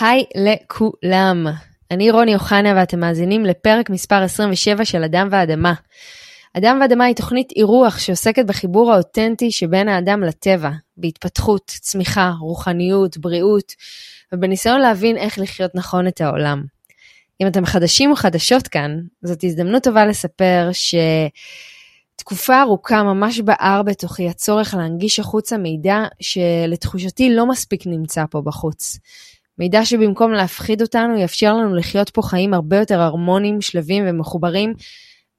היי לכולם, אני רוני אוחנה ואתם מאזינים לפרק מספר 27 של אדם ואדמה. אדם ואדמה היא תוכנית אירוח שעוסקת בחיבור האותנטי שבין האדם לטבע, בהתפתחות, צמיחה, רוחניות, בריאות, ובניסיון להבין איך לחיות נכון את העולם. אם אתם חדשים או חדשות כאן, זאת הזדמנות טובה לספר שתקופה ארוכה ממש בער בתוכי הצורך להנגיש החוצה מידע שלתחושתי לא מספיק נמצא פה בחוץ. מידע שבמקום להפחיד אותנו יאפשר לנו לחיות פה חיים הרבה יותר הרמוניים, שלווים ומחוברים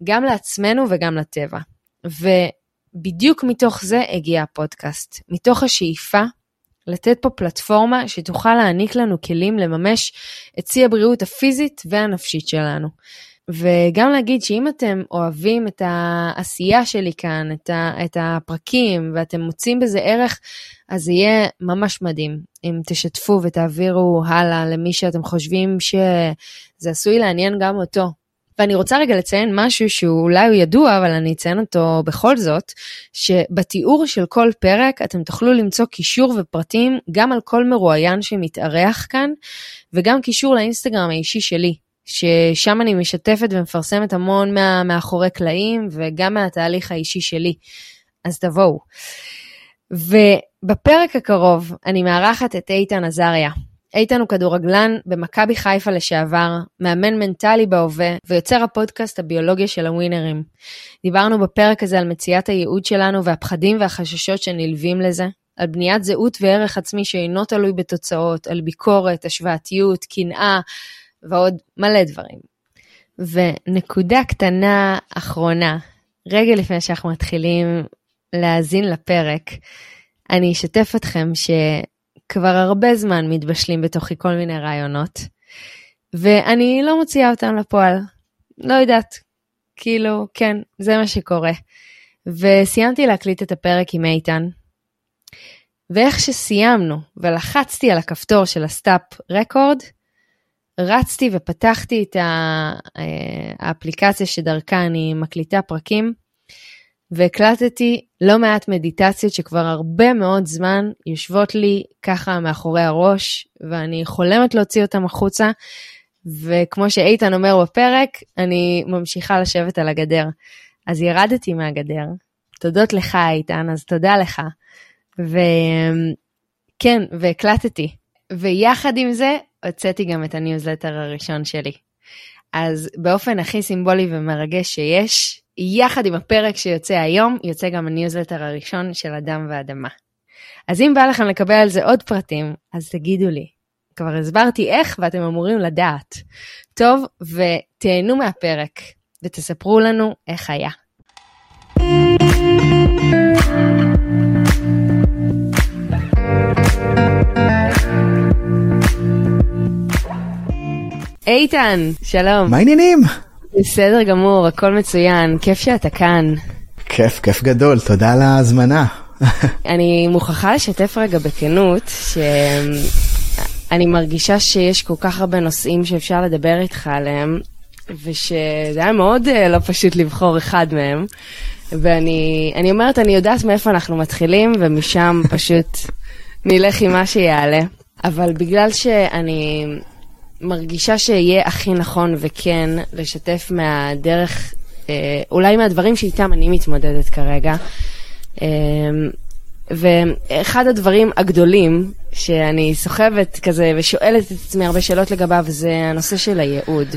גם לעצמנו וגם לטבע. ובדיוק מתוך זה הגיע הפודקאסט, מתוך השאיפה לתת פה פלטפורמה שתוכל להעניק לנו כלים לממש את שיא הבריאות הפיזית והנפשית שלנו. וגם להגיד שאם אתם אוהבים את העשייה שלי כאן, את, ה, את הפרקים, ואתם מוצאים בזה ערך, אז זה יהיה ממש מדהים אם תשתפו ותעבירו הלאה למי שאתם חושבים שזה עשוי לעניין גם אותו. ואני רוצה רגע לציין משהו שאולי הוא ידוע, אבל אני אציין אותו בכל זאת, שבתיאור של כל פרק אתם תוכלו למצוא קישור ופרטים גם על כל מרואיין שמתארח כאן, וגם קישור לאינסטגרם האישי שלי, ששם אני משתפת ומפרסמת המון מה, מאחורי קלעים וגם מהתהליך האישי שלי. אז תבואו. ובפרק הקרוב אני מארחת את איתן עזריה. איתן הוא כדורגלן במכבי חיפה לשעבר, מאמן מנטלי בהווה ויוצר הפודקאסט הביולוגיה של הווינרים. דיברנו בפרק הזה על מציאת הייעוד שלנו והפחדים והחששות שנלווים לזה, על בניית זהות וערך עצמי שאינו תלוי בתוצאות, על ביקורת, השוואתיות, קנאה ועוד מלא דברים. ונקודה קטנה אחרונה, רגע לפני שאנחנו מתחילים להאזין לפרק, אני אשתף אתכם שכבר הרבה זמן מתבשלים בתוכי כל מיני רעיונות, ואני לא מוציאה אותם לפועל. לא יודעת, כאילו, כן, זה מה שקורה. וסיימתי להקליט את הפרק עם איתן, ואיך שסיימנו ולחצתי על הכפתור של ה stop record, רצתי ופתחתי את אה, האפליקציה שדרכה אני מקליטה פרקים, והקלטתי לא מעט מדיטציות שכבר הרבה מאוד זמן יושבות לי ככה מאחורי הראש, ואני חולמת להוציא אותן החוצה, וכמו שאיתן אומר בפרק, אני ממשיכה לשבת על הגדר. אז ירדתי מהגדר, תודות לך איתן, אז תודה לך. וכן, והקלטתי. ויחד עם זה, הוצאתי גם את הניוזלטר הראשון שלי. אז באופן הכי סימבולי ומרגש שיש, יחד עם הפרק שיוצא היום, יוצא גם הניוזלטר הראשון של אדם ואדמה. אז אם בא לכם לקבל על זה עוד פרטים, אז תגידו לי. כבר הסברתי איך ואתם אמורים לדעת. טוב, ותהנו מהפרק, ותספרו לנו איך היה. איתן, שלום. מה העניינים? בסדר גמור, הכל מצוין, כיף שאתה כאן. כיף, כיף גדול, תודה על ההזמנה. אני מוכרחה לשתף רגע בכנות, שאני מרגישה שיש כל כך הרבה נושאים שאפשר לדבר איתך עליהם, ושזה היה מאוד אה, לא פשוט לבחור אחד מהם. ואני אומרת, אני יודעת מאיפה אנחנו מתחילים, ומשם פשוט נלך עם מה שיעלה. אבל בגלל שאני מרגישה שיהיה הכי נכון וכן לשתף מהדרך, אה, אולי מהדברים שאיתם אני מתמודדת כרגע. אה, ואחד הדברים הגדולים שאני סוחבת כזה ושואלת את עצמי הרבה שאלות לגביו זה הנושא של הייעוד.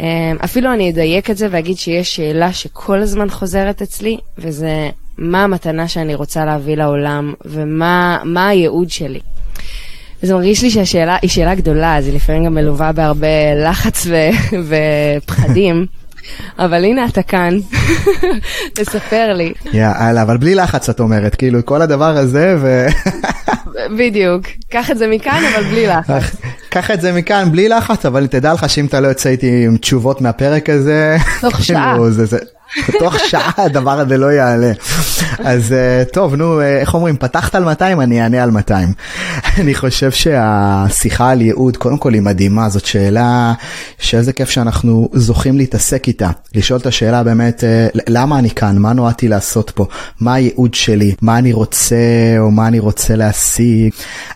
אה, אפילו אני אדייק את זה ואגיד שיש שאלה שכל הזמן חוזרת אצלי, וזה מה המתנה שאני רוצה להביא לעולם ומה הייעוד שלי. וזה מרגיש לי שהשאלה היא שאלה גדולה, אז היא לפעמים גם מלווה בהרבה לחץ ו- ופחדים. אבל הנה אתה כאן, תספר לי. יאללה, אבל בלי לחץ את אומרת, כאילו כל הדבר הזה ו... בדיוק, קח את זה מכאן אבל בלי לחץ. קח את זה מכאן בלי לחץ, אבל תדע לך שאם אתה לא יוצא איתי עם תשובות מהפרק הזה, תוך שעה. תוך שעה הדבר הזה לא יעלה. אז אה, טוב, נו, אה, איך אומרים, פתחת על 200, אני אענה על 200. אני חושב שהשיחה על ייעוד, קודם כל היא מדהימה, זאת שאלה שאיזה כיף שאנחנו זוכים להתעסק איתה. לשאול את השאלה באמת, אה, למה אני כאן, מה נועדתי לעשות פה, מה הייעוד שלי, מה אני רוצה או מה אני רוצה להשיג.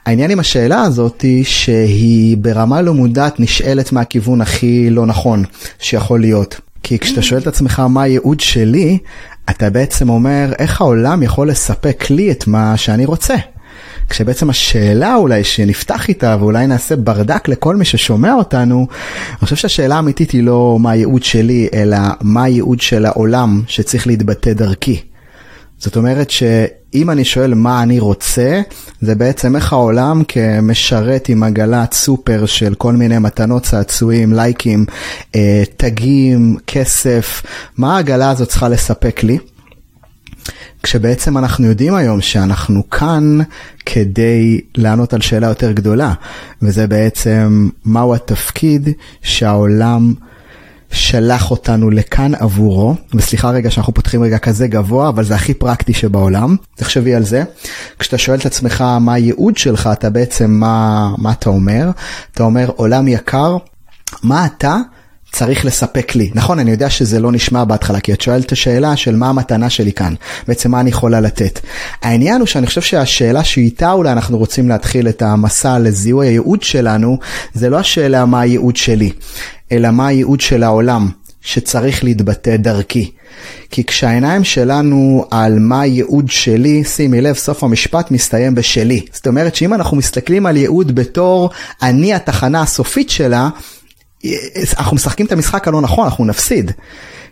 העניין עם השאלה הזאת היא שהיא ברמה לא מודעת נשאלת מהכיוון הכי לא נכון שיכול להיות. כי כשאתה שואל את עצמך מה הייעוד שלי, אתה בעצם אומר איך העולם יכול לספק לי את מה שאני רוצה. כשבעצם השאלה אולי שנפתח איתה ואולי נעשה ברדק לכל מי ששומע אותנו, אני חושב שהשאלה האמיתית היא לא מה הייעוד שלי, אלא מה הייעוד של העולם שצריך להתבטא דרכי. זאת אומרת שאם אני שואל מה אני רוצה, זה בעצם איך העולם כמשרת עם עגלת סופר של כל מיני מתנות צעצועים, לייקים, אה, תגים, כסף, מה העגלה הזאת צריכה לספק לי? כשבעצם אנחנו יודעים היום שאנחנו כאן כדי לענות על שאלה יותר גדולה, וזה בעצם מהו התפקיד שהעולם שלח אותנו לכאן עבורו, וסליחה רגע שאנחנו פותחים רגע כזה גבוה, אבל זה הכי פרקטי שבעולם, תחשבי על זה. כשאתה שואל את עצמך מה הייעוד שלך, אתה בעצם, מה, מה אתה אומר? אתה אומר, עולם יקר, מה אתה צריך לספק לי. נכון, אני יודע שזה לא נשמע בהתחלה, כי את שואלת את השאלה של מה המתנה שלי כאן, בעצם מה אני יכולה לתת. העניין הוא שאני חושב שהשאלה שאיתה אולי אנחנו רוצים להתחיל את המסע לזיהוי הייעוד שלנו, זה לא השאלה מה הייעוד שלי, אלא מה הייעוד של העולם. שצריך להתבטא דרכי. כי כשהעיניים שלנו על מה הייעוד שלי, שימי לב, סוף המשפט מסתיים בשלי. זאת אומרת שאם אנחנו מסתכלים על ייעוד בתור אני התחנה הסופית שלה, אנחנו משחקים את המשחק הלא נכון, אנחנו נפסיד.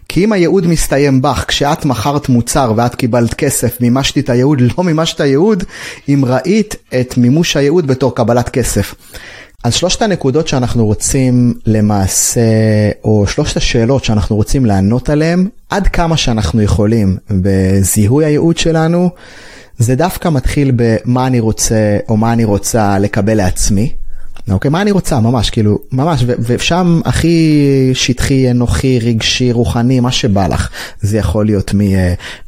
כי אם הייעוד מסתיים בך, כשאת מכרת מוצר ואת קיבלת כסף, מימשת את הייעוד, לא מימשת הייעוד, אם ראית את מימוש הייעוד בתור קבלת כסף. אז שלושת הנקודות שאנחנו רוצים למעשה, או שלושת השאלות שאנחנו רוצים לענות עליהן, עד כמה שאנחנו יכולים בזיהוי הייעוד שלנו, זה דווקא מתחיל במה אני רוצה או מה אני רוצה לקבל לעצמי. אוקיי, מה אני רוצה, ממש, כאילו, ממש, ושם הכי שטחי, אנוכי, רגשי, רוחני, מה שבא לך. זה יכול להיות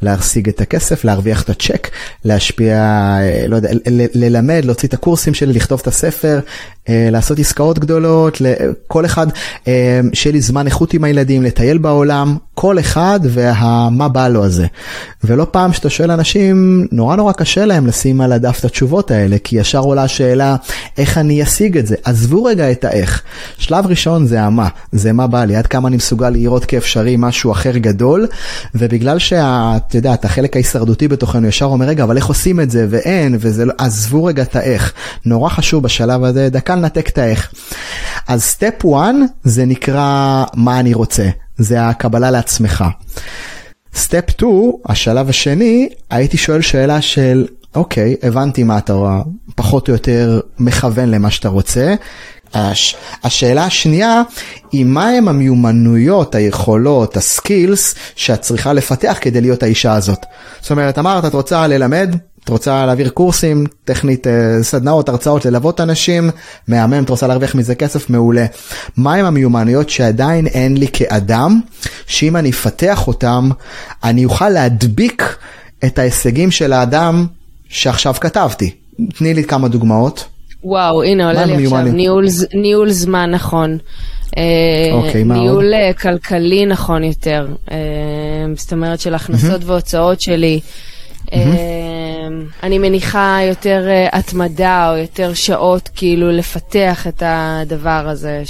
מלהשיג את הכסף, להרוויח את הצ'ק, להשפיע, אה, לא יודע, ללמד, להוציא את הקורסים שלי, לכתוב את הספר, אה, לעשות עסקאות גדולות, כל אחד, אה, שיהיה לי זמן איכות עם הילדים, לטייל בעולם, כל אחד והמה בא לו הזה. ולא פעם שאתה שואל אנשים, נורא נורא קשה להם לשים על הדף את התשובות האלה, כי ישר עולה השאלה, איך אני אשיג את זה? עזבו רגע את האיך. שלב ראשון זה המה, זה מה בא לי, עד כמה אני מסוגל לראות כאפשרי משהו אחר גדול, ובגלל שאתה יודע, את החלק ההישרדותי בתוכנו ישר אומר, רגע, אבל איך עושים את זה, ואין, וזה לא, עזבו רגע את האיך. נורא חשוב בשלב הזה, דקה לנתק את האיך. אז סטפ 1 זה נקרא מה אני רוצה. זה הקבלה לעצמך. סטפ 2, השלב השני, הייתי שואל שאלה של, אוקיי, הבנתי מה אתה פחות או יותר מכוון למה שאתה רוצה. הש... השאלה השנייה היא מהם המיומנויות, היכולות, הסקילס שאת צריכה לפתח כדי להיות האישה הזאת. זאת אומרת, אמרת, את רוצה ללמד? את רוצה להעביר קורסים, טכנית אה, סדנאות, הרצאות, ללוות אנשים, מהמם, את רוצה להרוויח מזה כסף, מעולה. מהם המיומנויות שעדיין אין לי כאדם, שאם אני אפתח אותם, אני אוכל להדביק את ההישגים של האדם שעכשיו כתבתי. תני לי כמה דוגמאות. וואו, הנה עולה לי עכשיו ניהול, ניהול זמן נכון. אה, אוקיי, ניהול עוד? כלכלי נכון יותר. אה, זאת אומרת של הכנסות. והוצאות שלי. Mm-hmm. אני מניחה יותר uh, התמדה או יותר שעות כאילו לפתח את הדבר הזה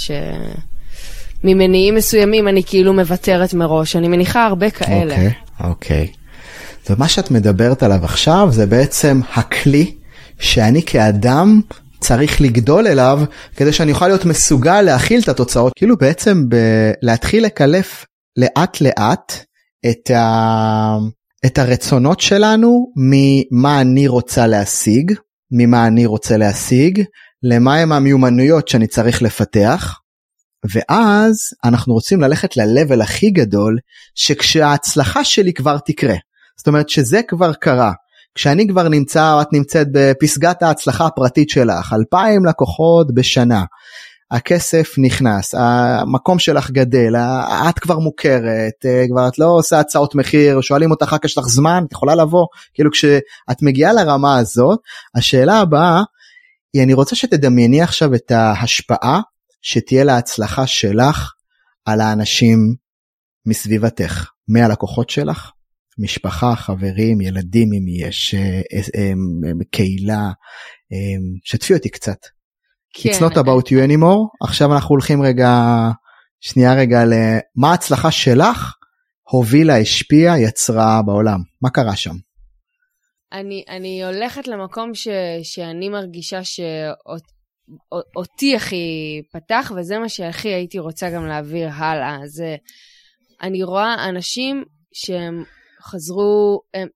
שממניעים מסוימים אני כאילו מוותרת מראש, אני מניחה הרבה כאלה. אוקיי, אוקיי. ומה שאת מדברת עליו עכשיו זה בעצם הכלי שאני כאדם צריך לגדול אליו כדי שאני אוכל להיות מסוגל להכיל את התוצאות. כאילו בעצם ב- להתחיל לקלף לאט לאט את ה... את הרצונות שלנו ממה אני רוצה להשיג, ממה אני רוצה להשיג, למה הם המיומנויות שאני צריך לפתח, ואז אנחנו רוצים ללכת ל-level הכי גדול, שכשההצלחה שלי כבר תקרה. זאת אומרת שזה כבר קרה. כשאני כבר נמצא או את נמצאת בפסגת ההצלחה הפרטית שלך, 2,000 לקוחות בשנה, הכסף נכנס, המקום שלך גדל, את כבר מוכרת, אה, כבר את לא עושה הצעות מחיר, שואלים אותך רק יש לך זמן, את יכולה לבוא, כאילו כשאת מגיעה לרמה הזאת, השאלה הבאה היא אני רוצה שתדמייני עכשיו את ההשפעה שתהיה להצלחה שלך על האנשים מסביבתך, מהלקוחות שלך, משפחה, חברים, ילדים אם יש, אה, אה, קהילה, שתפי אותי קצת. כן. It's not about you anymore, עכשיו אנחנו הולכים רגע, שנייה רגע למה ההצלחה שלך הובילה, השפיעה, יצרה בעולם, מה קרה שם? אני, אני הולכת למקום ש, שאני מרגישה שאותי הכי פתח, וזה מה שהכי הייתי רוצה גם להעביר הלאה. זה, אני רואה אנשים שהם חזרו, הם,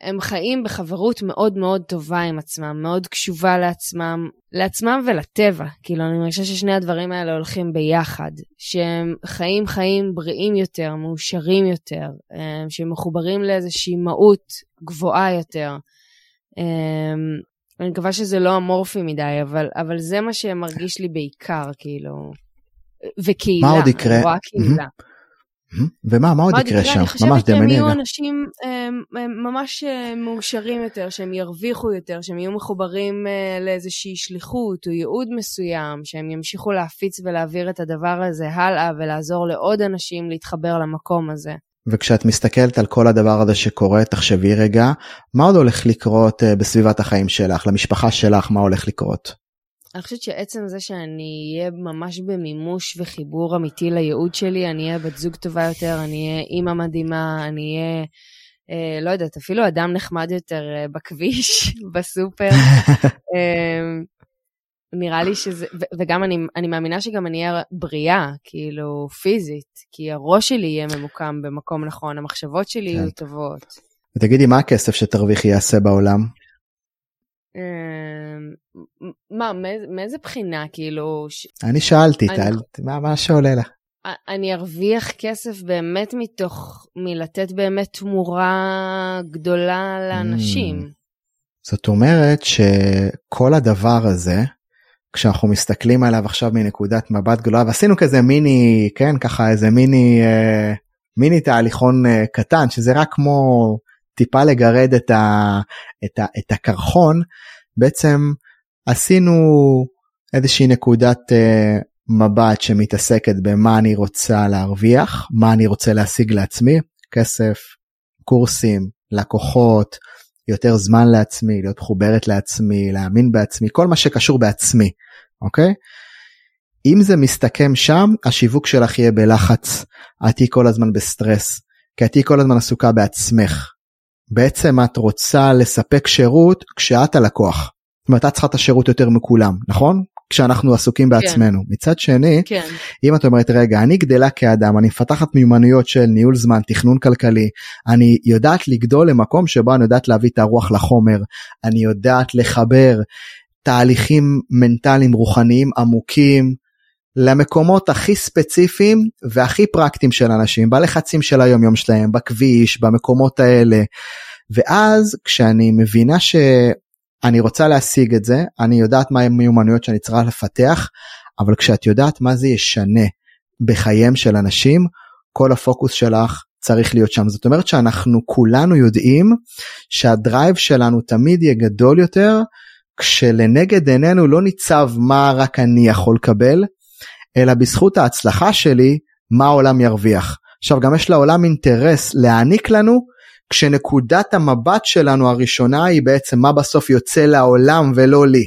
הם חיים בחברות מאוד מאוד טובה עם עצמם, מאוד קשובה לעצמם, לעצמם ולטבע. כאילו, אני מרגישה ששני הדברים האלה הולכים ביחד. שהם חיים חיים בריאים יותר, מאושרים יותר, אה, שהם מחוברים לאיזושהי מהות גבוהה יותר. אה, אני מקווה שזה לא אמורפי מדי, אבל, אבל זה מה שמרגיש לי בעיקר, כאילו. וקהילה, מה עוד יקרה? אני רואה קהילה. Mm-hmm. ומה, מה עוד יקרה שם? ממש דמייני אני חושבת שהם יהיו אנשים ממש אה, מאושרים יותר, שהם ירוויחו יותר, שהם יהיו מחוברים אה, לאיזושהי שליחות או ייעוד מסוים, שהם ימשיכו להפיץ ולהעביר את הדבר הזה הלאה ולעזור לעוד אנשים להתחבר למקום הזה. וכשאת מסתכלת על כל הדבר הזה שקורה, תחשבי רגע, מה עוד הולך לקרות אה, בסביבת החיים שלך, למשפחה שלך, מה הולך לקרות? אני חושבת שעצם זה שאני אהיה ממש במימוש וחיבור אמיתי לייעוד שלי, אני אהיה בת זוג טובה יותר, אני אהיה אימא מדהימה, אני אהיה, אה, לא יודעת, אפילו אדם נחמד יותר אה, בכביש, בסופר. אה, נראה לי שזה, ו- וגם אני, אני מאמינה שגם אני אהיה בריאה, כאילו, פיזית, כי הראש שלי יהיה ממוקם במקום נכון, המחשבות שלי כן. יהיו טובות. ותגידי, מה הכסף שתרוויחי יעשה בעולם? אמ, מה, מאיזה בחינה, כאילו... אני שאלתי, מה שעולה לך? אני ארוויח כסף באמת מתוך, מלתת באמת תמורה גדולה לאנשים. Mm. זאת אומרת שכל הדבר הזה, כשאנחנו מסתכלים עליו עכשיו מנקודת מבט גדולה, ועשינו כזה מיני, כן, ככה איזה מיני, אה, מיני תהליכון אה, קטן, שזה רק כמו טיפה לגרד את, ה, את, ה, את הקרחון, בעצם עשינו איזושהי נקודת uh, מבט שמתעסקת במה אני רוצה להרוויח, מה אני רוצה להשיג לעצמי, כסף, קורסים, לקוחות, יותר זמן לעצמי, להיות מחוברת לעצמי, להאמין בעצמי, כל מה שקשור בעצמי, אוקיי? אם זה מסתכם שם, השיווק שלך יהיה בלחץ, את תהיי כל הזמן בסטרס, כי את תהיי כל הזמן עסוקה בעצמך. בעצם את רוצה לספק שירות כשאת הלקוח. זאת אומרת, את צריכה את השירות יותר מכולם, נכון? כשאנחנו עסוקים כן. בעצמנו. כן. מצד שני, כן. אם את אומרת, רגע, אני גדלה כאדם, אני מפתחת מיומנויות של ניהול זמן, תכנון כלכלי, אני יודעת לגדול למקום שבו אני יודעת להביא את הרוח לחומר, אני יודעת לחבר תהליכים מנטליים רוחניים עמוקים, למקומות הכי ספציפיים והכי פרקטיים של אנשים, בלחצים של היום יום שלהם, בכביש, במקומות האלה. ואז כשאני מבינה שאני רוצה להשיג את זה, אני יודעת מה המיומנויות שאני צריכה לפתח, אבל כשאת יודעת מה זה ישנה בחייהם של אנשים, כל הפוקוס שלך צריך להיות שם. זאת אומרת שאנחנו כולנו יודעים שהדרייב שלנו תמיד יהיה גדול יותר, כשלנגד עינינו לא ניצב מה רק אני יכול לקבל, אלא בזכות ההצלחה שלי, מה העולם ירוויח. עכשיו גם יש לעולם אינטרס להעניק לנו, כשנקודת המבט שלנו הראשונה היא בעצם מה בסוף יוצא לעולם ולא לי.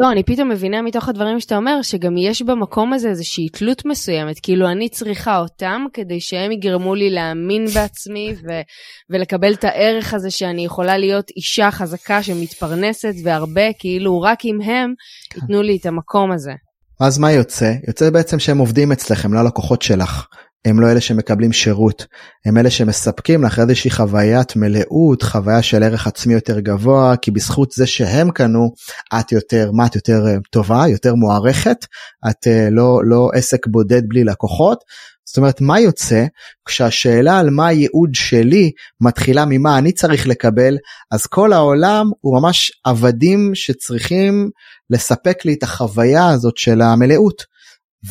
לא, אני פתאום מבינה מתוך הדברים שאתה אומר, שגם יש במקום הזה איזושהי תלות מסוימת, כאילו אני צריכה אותם כדי שהם יגרמו לי להאמין בעצמי ו- ולקבל את הערך הזה שאני יכולה להיות אישה חזקה שמתפרנסת והרבה, כאילו רק אם הם כן. ייתנו לי את המקום הזה. אז מה יוצא? יוצא בעצם שהם עובדים אצלכם, לא לקוחות שלך. הם לא אלה שמקבלים שירות, הם אלה שמספקים לך איזושהי חוויית מלאות, חוויה של ערך עצמי יותר גבוה, כי בזכות זה שהם קנו, את יותר, מה את יותר אה, טובה, יותר מוערכת, את אה, לא, לא עסק בודד בלי לקוחות. זאת אומרת, מה יוצא כשהשאלה על מה הייעוד שלי מתחילה ממה אני צריך לקבל, אז כל העולם הוא ממש עבדים שצריכים לספק לי את החוויה הזאת של המלאות.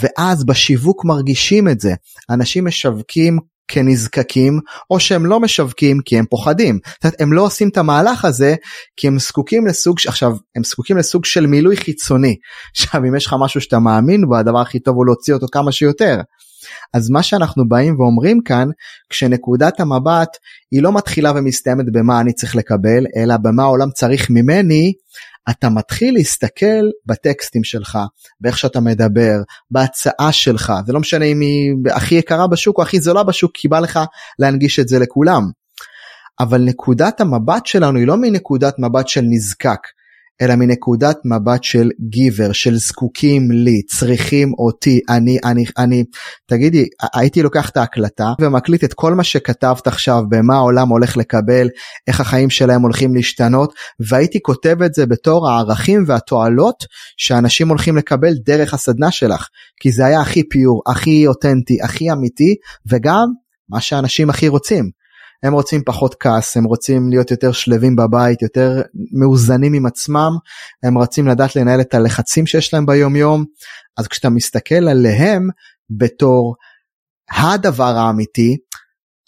ואז בשיווק מרגישים את זה. אנשים משווקים כנזקקים או שהם לא משווקים כי הם פוחדים. זאת אומרת, הם לא עושים את המהלך הזה כי הם זקוקים לסוג עכשיו הם זקוקים לסוג של מילוי חיצוני. עכשיו אם יש לך משהו שאתה מאמין בו הדבר הכי טוב הוא להוציא אותו כמה שיותר. אז מה שאנחנו באים ואומרים כאן כשנקודת המבט היא לא מתחילה ומסתיימת במה אני צריך לקבל אלא במה העולם צריך ממני אתה מתחיל להסתכל בטקסטים שלך, באיך שאתה מדבר, בהצעה שלך, זה לא משנה אם היא הכי יקרה בשוק או הכי זולה בשוק, כי בא לך להנגיש את זה לכולם. אבל נקודת המבט שלנו היא לא מנקודת מבט של נזקק, אלא מנקודת מבט של גיבר, של זקוקים לי, צריכים אותי, אני, אני, אני. תגידי, הייתי לוקח את ההקלטה ומקליט את כל מה שכתבת עכשיו במה העולם הולך לקבל, איך החיים שלהם הולכים להשתנות, והייתי כותב את זה בתור הערכים והתועלות שאנשים הולכים לקבל דרך הסדנה שלך, כי זה היה הכי פיור, הכי אותנטי, הכי אמיתי, וגם מה שאנשים הכי רוצים. הם רוצים פחות כעס, הם רוצים להיות יותר שלווים בבית, יותר מאוזנים עם עצמם, הם רוצים לדעת לנהל את הלחצים שיש להם ביום יום, אז כשאתה מסתכל עליהם בתור הדבר האמיתי,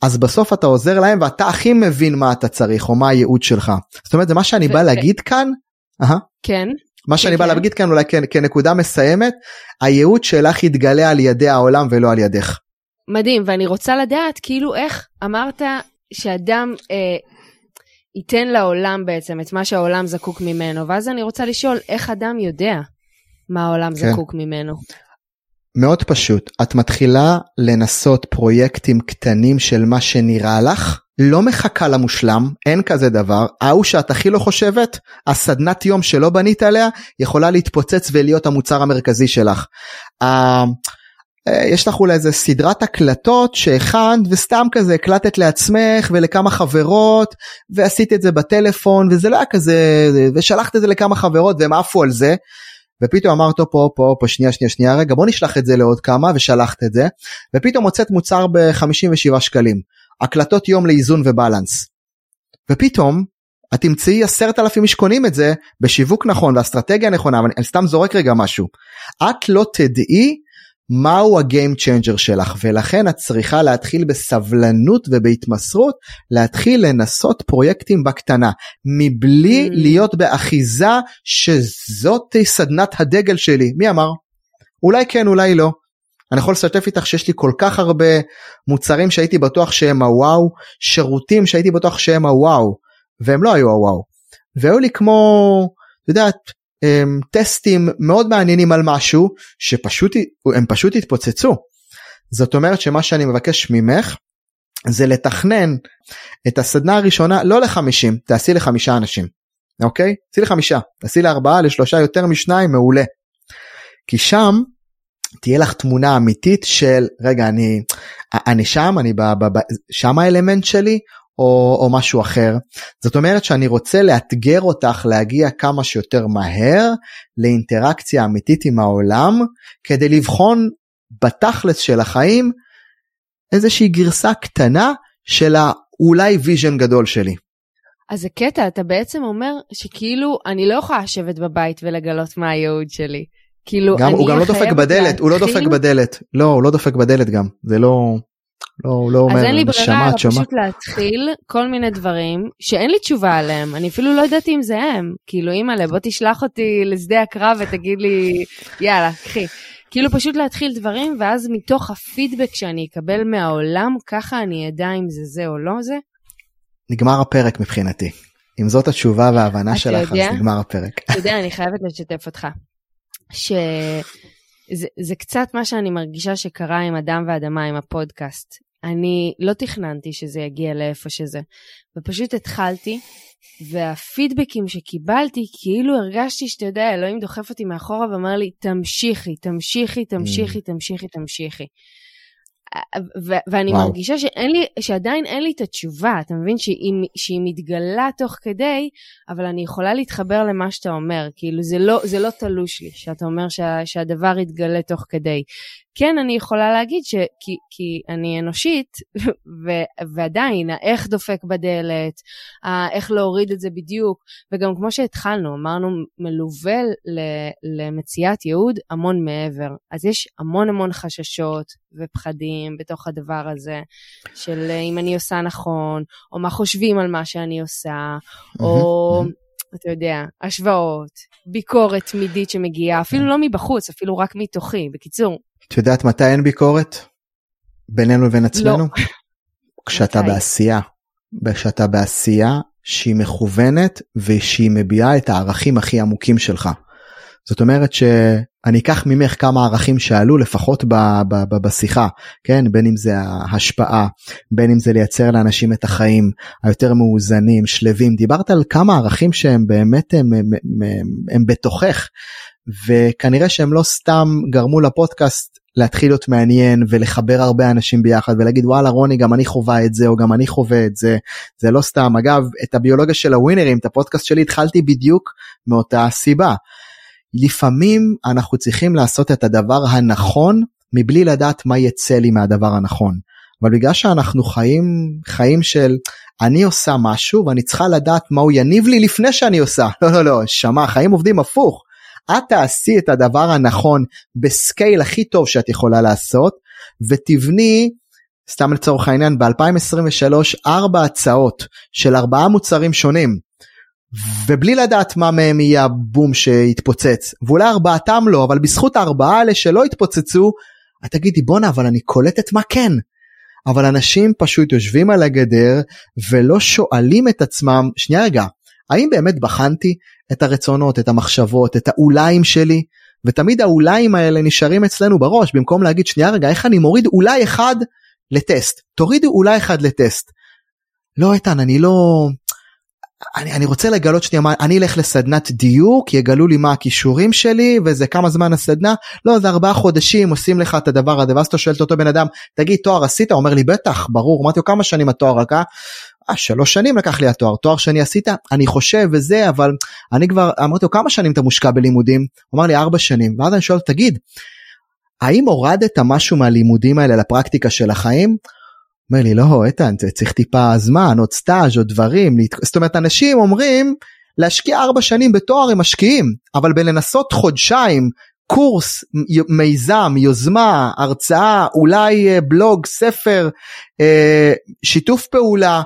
אז בסוף אתה עוזר להם ואתה הכי מבין מה אתה צריך או מה הייעוד שלך. זאת אומרת זה מה שאני בא להגיד כאן. כן. מה שאני בא כן. להגיד כאן אולי כנקודה מסיימת, הייעוד שלך יתגלה על ידי העולם ולא על ידך. מדהים ואני רוצה לדעת כאילו איך אמרת שאדם אה, ייתן לעולם בעצם את מה שהעולם זקוק ממנו, ואז אני רוצה לשאול איך אדם יודע מה העולם כן. זקוק ממנו. מאוד פשוט, את מתחילה לנסות פרויקטים קטנים של מה שנראה לך, לא מחכה למושלם, אין כזה דבר, ההוא שאת הכי לא חושבת, הסדנת יום שלא בנית עליה, יכולה להתפוצץ ולהיות המוצר המרכזי שלך. אה, יש לך אולי איזה סדרת הקלטות שהכנת וסתם כזה הקלטת לעצמך ולכמה חברות ועשית את זה בטלפון וזה לא היה כזה ושלחת את זה לכמה חברות והם עפו על זה. ופתאום אמרת פה פה פה שנייה שנייה שנייה רגע בוא נשלח את זה לעוד כמה ושלחת את זה ופתאום מוצאת מוצר ב-57 שקלים הקלטות יום לאיזון ו balance. ופתאום את תמצאי עשרת אלפים איש קונים את זה בשיווק נכון ואסטרטגיה נכונה אבל אני סתם זורק רגע משהו את לא תדעי מהו ה game changer שלך ולכן את צריכה להתחיל בסבלנות ובהתמסרות להתחיל לנסות פרויקטים בקטנה מבלי mm. להיות באחיזה שזאת סדנת הדגל שלי מי אמר אולי כן אולי לא. אני יכול לשתף איתך שיש לי כל כך הרבה מוצרים שהייתי בטוח שהם הוואו שירותים שהייתי בטוח שהם הוואו והם לא היו הוואו והיו לי כמו את יודעת טסטים מאוד מעניינים על משהו שפשוט הם פשוט התפוצצו. זאת אומרת שמה שאני מבקש ממך זה לתכנן את הסדנה הראשונה לא לחמישים תעשי לחמישה אנשים אוקיי? תעשי לחמישה תעשי לארבעה לשלושה יותר משניים מעולה. כי שם תהיה לך תמונה אמיתית של רגע אני אני שם אני שם האלמנט שלי או, או משהו אחר. זאת אומרת שאני רוצה לאתגר אותך להגיע כמה שיותר מהר לאינטראקציה אמיתית עם העולם כדי לבחון בתכלס של החיים איזושהי גרסה קטנה של האולי vision גדול שלי. אז זה קטע, אתה בעצם אומר שכאילו אני לא יכולה לשבת בבית ולגלות מה הייעוד שלי. כאילו גם, הוא גם לא דופק בדלת, להתחיל... הוא לא דופק בדלת, לא, הוא לא דופק בדלת גם, זה לא... לא, לא אומר, אז אין לי ברירה, אלא פשוט להתחיל כל מיני דברים שאין לי תשובה עליהם, אני אפילו לא ידעתי אם זה הם. כאילו, אימא'לה, בוא תשלח אותי לשדה הקרב ותגיד לי, יאללה, קחי. כאילו פשוט להתחיל דברים, ואז מתוך הפידבק שאני אקבל מהעולם, ככה אני אדע אם זה זה או לא זה. נגמר הפרק מבחינתי. אם זאת התשובה וההבנה שלך, יודע? אז נגמר הפרק. אתה יודע, אני חייבת לשתף אותך. ש... זה, זה קצת מה שאני מרגישה שקרה עם אדם ואדמה עם הפודקאסט. אני לא תכננתי שזה יגיע לאיפה שזה, ופשוט התחלתי, והפידבקים שקיבלתי, כאילו הרגשתי שאתה יודע, אלוהים דוחף אותי מאחורה ואומר לי, תמשיכי, תמשיכי, תמשיכי, mm. תמשיכי, תמשיכי. ו- ואני וואו. מרגישה שאין לי, שעדיין אין לי את התשובה, אתה מבין? שהיא, שהיא מתגלה תוך כדי, אבל אני יכולה להתחבר למה שאתה אומר, כאילו זה לא, זה לא תלוש לי, שאתה אומר שה, שהדבר יתגלה תוך כדי. כן, אני יכולה להגיד ש... כי, כי אני אנושית, ו, ועדיין, האיך דופק בדלת, איך להוריד את זה בדיוק, וגם כמו שהתחלנו, אמרנו, מלווה למציאת ייעוד המון מעבר. אז יש המון המון חששות ופחדים בתוך הדבר הזה, של אם אני עושה נכון, או מה חושבים על מה שאני עושה, או... אתה יודע, השוואות, ביקורת תמידית שמגיעה, אפילו לא מבחוץ, אפילו רק מתוכי. בקיצור, את יודעת מתי אין ביקורת? בינינו לבין עצמנו? לא. כשאתה? בעשייה. כשאתה בעשייה שהיא מכוונת ושהיא מביעה את הערכים הכי עמוקים שלך. זאת אומרת שאני אקח ממך כמה ערכים שעלו לפחות ב, ב, ב, בשיחה, כן? בין אם זה ההשפעה, בין אם זה לייצר לאנשים את החיים היותר מאוזנים, שלווים. דיברת על כמה ערכים שהם באמת הם, הם, הם, הם בתוכך, וכנראה שהם לא סתם גרמו לפודקאסט להתחיל להיות מעניין ולחבר הרבה אנשים ביחד ולהגיד וואלה רוני גם אני חווה את זה או גם אני חווה את זה זה לא סתם אגב את הביולוגיה של הווינרים את הפודקאסט שלי התחלתי בדיוק מאותה סיבה. לפעמים אנחנו צריכים לעשות את הדבר הנכון מבלי לדעת מה יצא לי מהדבר הנכון. אבל בגלל שאנחנו חיים חיים של אני עושה משהו ואני צריכה לדעת מה הוא יניב לי לפני שאני עושה לא לא לא שמע חיים עובדים הפוך את תעשי את הדבר הנכון בסקייל הכי טוב שאת יכולה לעשות ותבני סתם לצורך העניין ב2023 ארבע הצעות של ארבעה מוצרים שונים ובלי לדעת מה מהם יהיה הבום שיתפוצץ ואולי ארבעתם לא אבל בזכות הארבעה האלה שלא התפוצצו את תגידי בואנה אבל אני קולטת מה כן. אבל אנשים פשוט יושבים על הגדר ולא שואלים את עצמם שנייה רגע האם באמת בחנתי את הרצונות, את המחשבות, את האוליים שלי, ותמיד האוליים האלה נשארים אצלנו בראש, במקום להגיד שנייה רגע איך אני מוריד אולי אחד לטסט, תורידו אולי אחד לטסט. לא איתן, אני לא... אני, אני רוצה לגלות שנייה מה, אני אלך לסדנת דיוק, יגלו לי מה הכישורים שלי וזה כמה זמן הסדנה, לא זה ארבעה חודשים עושים לך את הדבר הזה ואז אתה שואל את אותו בן אדם, תגיד תואר עשית? אומר לי בטח, ברור, אמרתי לו כמה שנים התואר רק, אה, שלוש שנים לקח לי התואר, תואר שני עשית? אני חושב וזה, אבל אני כבר, אמרתי לו כמה שנים אתה מושקע בלימודים? הוא אמר לי ארבע שנים, ואז אני שואל, תגיד, האם הורדת משהו מהלימודים האלה לפרקטיקה של החיים? אומר לי לא איתן צריך טיפה זמן עוד סטאז' עוד דברים זאת אומרת אנשים אומרים להשקיע ארבע שנים בתואר הם משקיעים אבל בלנסות חודשיים קורס מיזם יוזמה הרצאה אולי אה, בלוג ספר אה, שיתוף פעולה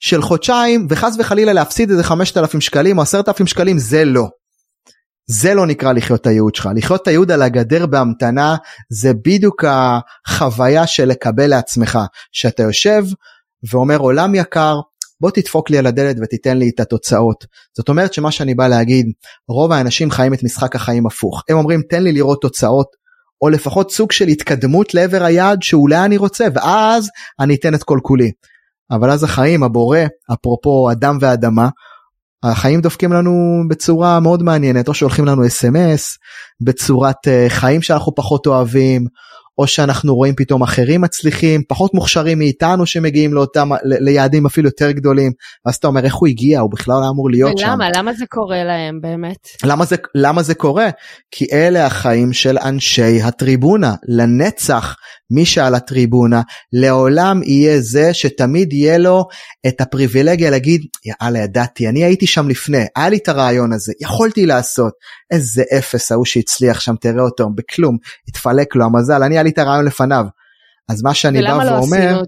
של חודשיים וחס וחלילה להפסיד איזה 5,000 שקלים או 10,000 שקלים זה לא. זה לא נקרא לחיות את הייעוד שלך. לחיות את הייעוד על הגדר בהמתנה זה בדיוק החוויה של לקבל לעצמך. שאתה יושב ואומר עולם יקר בוא תדפוק לי על הדלת ותיתן לי את התוצאות. זאת אומרת שמה שאני בא להגיד רוב האנשים חיים את משחק החיים הפוך. הם אומרים תן לי לראות תוצאות או לפחות סוג של התקדמות לעבר היעד שאולי אני רוצה ואז אני אתן את כל כולי. אבל אז החיים, הבורא, אפרופו אדם ואדמה, החיים דופקים לנו בצורה מאוד מעניינת, או שולחים לנו אס.אם.אס, בצורת אה, חיים שאנחנו פחות אוהבים, או שאנחנו רואים פתאום אחרים מצליחים, פחות מוכשרים מאיתנו שמגיעים לאותם, ליעדים אפילו יותר גדולים, ואז אתה אומר איך הוא הגיע, הוא בכלל לא אמור להיות ולמה? שם. ולמה? למה זה קורה להם באמת? למה זה, למה זה קורה? כי אלה החיים של אנשי הטריבונה, לנצח מי שעל הטריבונה לעולם יהיה זה שתמיד יהיה לו את הפריבילגיה להגיד יאללה ידעתי אני הייתי שם לפני היה לי את הרעיון הזה יכולתי לעשות איזה אפס ההוא שהצליח שם תראה אותו בכלום התפלק לו המזל אני היה לי את הרעיון לפניו. אז מה שאני בא לא ואומר.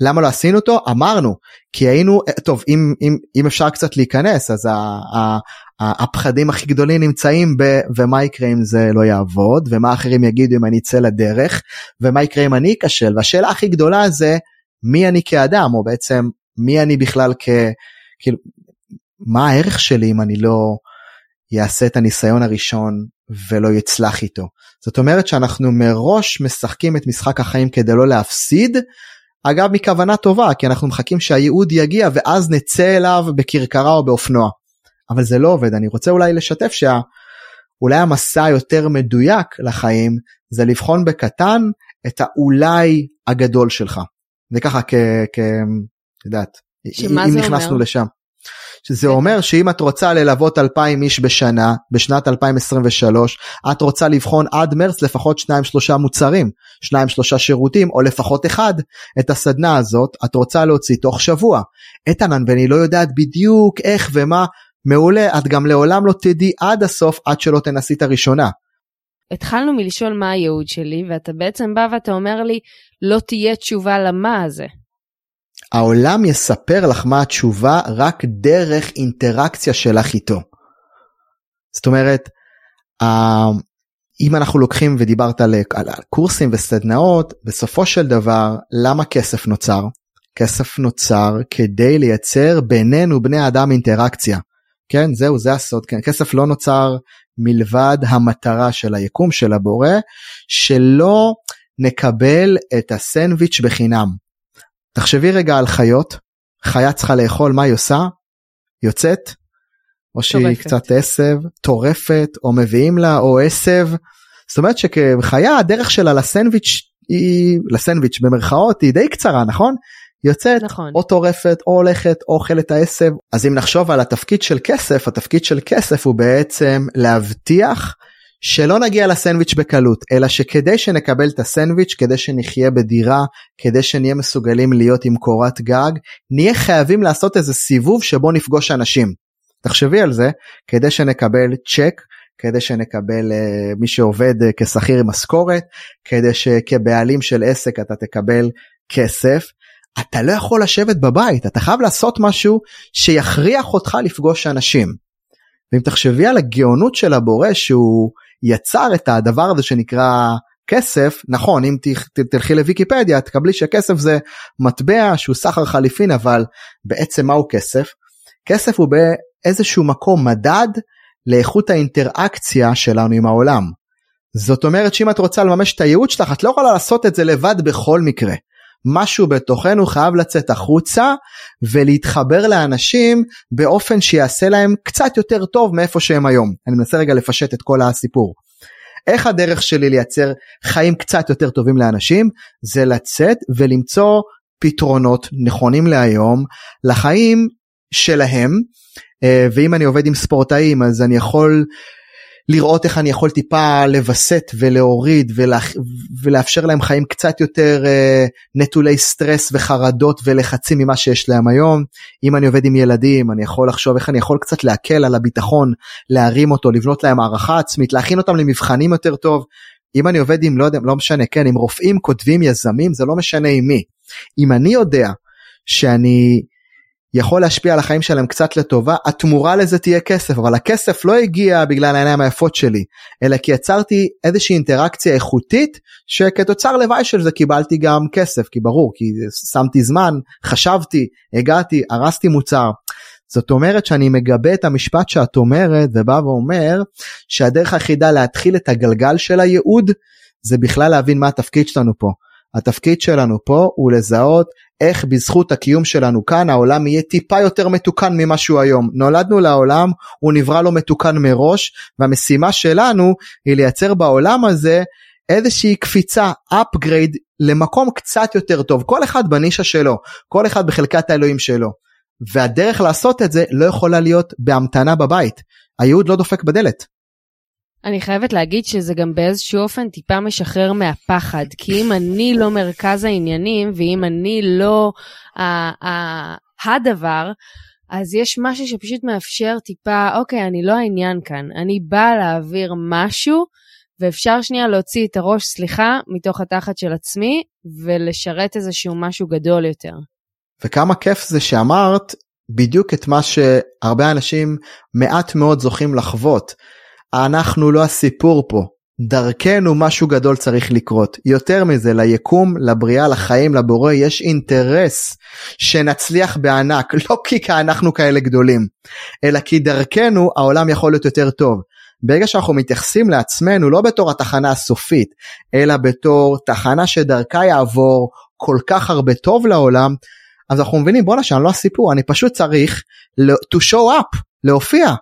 למה לא עשינו אותו? אמרנו, כי היינו, טוב, אם, אם, אם אפשר קצת להיכנס, אז ה, ה, הפחדים הכי גדולים נמצאים ב ומה יקרה אם זה לא יעבוד ומה אחרים יגידו אם אני אצא לדרך ומה יקרה אם אני אכשל והשאלה הכי גדולה זה מי אני כאדם או בעצם מי אני בכלל כ... כאילו מה הערך שלי אם אני לא יעשה את הניסיון הראשון ולא יצלח איתו. זאת אומרת שאנחנו מראש משחקים את משחק החיים כדי לא להפסיד. אגב מכוונה טובה כי אנחנו מחכים שהייעוד יגיע ואז נצא אליו בכרכרה או באופנוע. אבל זה לא עובד אני רוצה אולי לשתף שאולי המסע היותר מדויק לחיים זה לבחון בקטן את האולי הגדול שלך. זה ככה כ... כ... את יודעת, אם נכנסנו אומר? לשם. שזה אומר שאם את רוצה ללוות 2,000 איש בשנה, בשנת 2023, את רוצה לבחון עד מרץ לפחות 2-3 מוצרים, 2-3 שירותים, או לפחות אחד. את הסדנה הזאת את רוצה להוציא תוך שבוע. איתנן ואני לא יודעת בדיוק איך ומה, מעולה, את גם לעולם לא תדעי עד הסוף עד שלא תנסי את הראשונה. התחלנו מלשאול מה הייעוד שלי, ואתה בעצם בא ואתה אומר לי, לא תהיה תשובה למה הזה. העולם יספר לך מה התשובה רק דרך אינטראקציה שלך איתו. זאת אומרת, אם אנחנו לוקחים ודיברת על, על קורסים וסדנאות, בסופו של דבר, למה כסף נוצר? כסף נוצר כדי לייצר בינינו בני אדם אינטראקציה. כן, זהו, זה הסוד. כן, כסף לא נוצר מלבד המטרה של היקום של הבורא, שלא נקבל את הסנדוויץ' בחינם. תחשבי רגע על חיות, חיה צריכה לאכול, מה היא עושה? יוצאת? או שהיא טורפת. קצת עשב, טורפת, או מביאים לה, או עשב. זאת אומרת שכחיה הדרך שלה לסנדוויץ' היא, לסנדוויץ' במרכאות, היא די קצרה, נכון? יוצאת, נכון. או טורפת, או הולכת, או אוכלת העשב. אז אם נחשוב על התפקיד של כסף, התפקיד של כסף הוא בעצם להבטיח שלא נגיע לסנדוויץ' בקלות, אלא שכדי שנקבל את הסנדוויץ', כדי שנחיה בדירה, כדי שנהיה מסוגלים להיות עם קורת גג, נהיה חייבים לעשות איזה סיבוב שבו נפגוש אנשים. תחשבי על זה, כדי שנקבל צ'ק, כדי שנקבל uh, מי שעובד uh, כשכיר עם משכורת, כדי שכבעלים של עסק אתה תקבל כסף. אתה לא יכול לשבת בבית, אתה חייב לעשות משהו שיכריח אותך לפגוש אנשים. ואם תחשבי על הגאונות של הבורא שהוא יצר את הדבר הזה שנקרא כסף, נכון אם תלכי לוויקיפדיה תקבלי שכסף זה מטבע שהוא סחר חליפין אבל בעצם מהו כסף? כסף הוא באיזשהו מקום מדד לאיכות האינטראקציה שלנו עם העולם. זאת אומרת שאם את רוצה לממש את הייעוד שלך את לא יכולה לעשות את זה לבד בכל מקרה. משהו בתוכנו חייב לצאת החוצה ולהתחבר לאנשים באופן שיעשה להם קצת יותר טוב מאיפה שהם היום. אני מנסה רגע לפשט את כל הסיפור. איך הדרך שלי לייצר חיים קצת יותר טובים לאנשים? זה לצאת ולמצוא פתרונות נכונים להיום לחיים שלהם. אה, ואם אני עובד עם ספורטאים אז אני יכול לראות איך אני יכול טיפה לווסת ולהוריד ולה, ולאפשר להם חיים קצת יותר uh, נטולי סטרס וחרדות ולחצים ממה שיש להם היום. אם אני עובד עם ילדים אני יכול לחשוב איך אני יכול קצת להקל על הביטחון, להרים אותו, לבנות להם הערכה עצמית, להכין אותם למבחנים יותר טוב. אם אני עובד עם לא יודע, לא משנה, כן, עם רופאים, כותבים, יזמים, זה לא משנה עם מי. אם אני יודע שאני יכול להשפיע על החיים שלהם קצת לטובה, התמורה לזה תהיה כסף, אבל הכסף לא הגיע בגלל העיניים היפות שלי, אלא כי יצרתי איזושהי אינטראקציה איכותית, שכתוצר לוואי של זה קיבלתי גם כסף, כי ברור, כי שמתי זמן, חשבתי, הגעתי, הרסתי מוצר. זאת אומרת שאני מגבה את המשפט שאת אומרת ובא ואומר שהדרך היחידה להתחיל את הגלגל של הייעוד זה בכלל להבין מה התפקיד שלנו פה. התפקיד שלנו פה הוא לזהות איך בזכות הקיום שלנו כאן העולם יהיה טיפה יותר מתוקן ממה שהוא היום. נולדנו לעולם, הוא נברא לו מתוקן מראש, והמשימה שלנו היא לייצר בעולם הזה איזושהי קפיצה, upgrade למקום קצת יותר טוב. כל אחד בנישה שלו, כל אחד בחלקת האלוהים שלו. והדרך לעשות את זה לא יכולה להיות בהמתנה בבית. הייעוד לא דופק בדלת. אני חייבת להגיד שזה גם באיזשהו אופן טיפה משחרר מהפחד, כי אם אני לא מרכז העניינים, ואם אני לא ה- ה- הדבר, אז יש משהו שפשוט מאפשר טיפה, אוקיי, אני לא העניין כאן, אני באה להעביר משהו, ואפשר שנייה להוציא את הראש, סליחה, מתוך התחת של עצמי, ולשרת איזשהו משהו גדול יותר. וכמה כיף זה שאמרת בדיוק את מה שהרבה אנשים מעט מאוד זוכים לחוות. אנחנו לא הסיפור פה. דרכנו משהו גדול צריך לקרות. יותר מזה, ליקום, לבריאה, לחיים, לבורא, יש אינטרס שנצליח בענק, לא כי אנחנו כאלה גדולים, אלא כי דרכנו העולם יכול להיות יותר טוב. ברגע שאנחנו מתייחסים לעצמנו לא בתור התחנה הסופית, אלא בתור תחנה שדרכה יעבור כל כך הרבה טוב לעולם, אז אנחנו מבינים בואנה שאני לא הסיפור, אני פשוט צריך to show up, להופיע,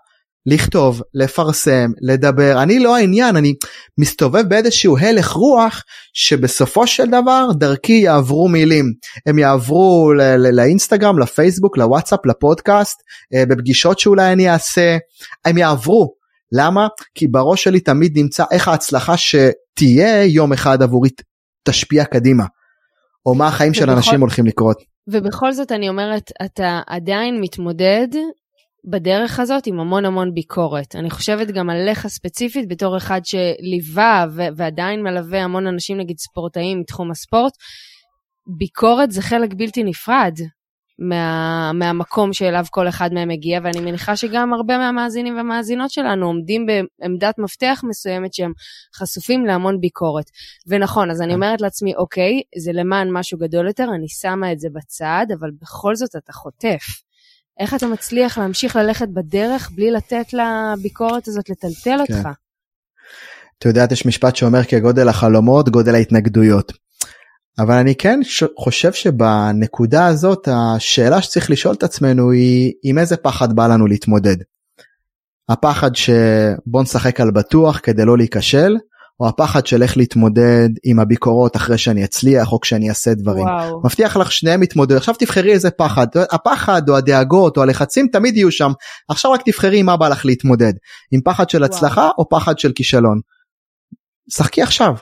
לכתוב, לפרסם, לדבר, אני לא העניין, אני מסתובב באיזשהו הלך רוח שבסופו של דבר דרכי יעברו מילים, הם יעברו לאינסטגרם, לפייסבוק, לוואטסאפ, לפודקאסט, אה, בפגישות שאולי אני אעשה, הם יעברו. למה? כי בראש שלי תמיד נמצא איך ההצלחה שתהיה יום אחד עבורי תשפיע קדימה, או מה החיים של אנשים הולכים לקרות. ובכל זאת אני אומרת, אתה עדיין מתמודד בדרך הזאת עם המון המון ביקורת. אני חושבת גם עליך ספציפית בתור אחד שליווה ו- ועדיין מלווה המון אנשים, נגיד ספורטאים מתחום הספורט. ביקורת זה חלק בלתי נפרד מה, מהמקום שאליו כל אחד מהם מגיע, ואני מניחה שגם הרבה מהמאזינים והמאזינות שלנו עומדים בעמדת מפתח מסוימת שהם חשופים להמון ביקורת. ונכון, אז אני כן. אומרת לעצמי, אוקיי, זה למען משהו גדול יותר, אני שמה את זה בצד, אבל בכל זאת אתה חוטף. איך אתה מצליח להמשיך ללכת בדרך בלי לתת לביקורת הזאת לטלטל כן. אותך? אתה יודע, יש משפט שאומר כגודל החלומות, גודל ההתנגדויות. אבל אני כן חושב שבנקודה הזאת השאלה שצריך לשאול את עצמנו היא עם איזה פחד בא לנו להתמודד. הפחד שבוא נשחק על בטוח כדי לא להיכשל, או הפחד של איך להתמודד עם הביקורות אחרי שאני אצליח או כשאני אעשה דברים. וואו. מבטיח לך שניהם יתמודד. עכשיו תבחרי איזה פחד. הפחד או הדאגות או הלחצים תמיד יהיו שם. עכשיו רק תבחרי עם מה בא לך להתמודד. עם פחד של הצלחה וואו. או פחד של כישלון. שחקי עכשיו.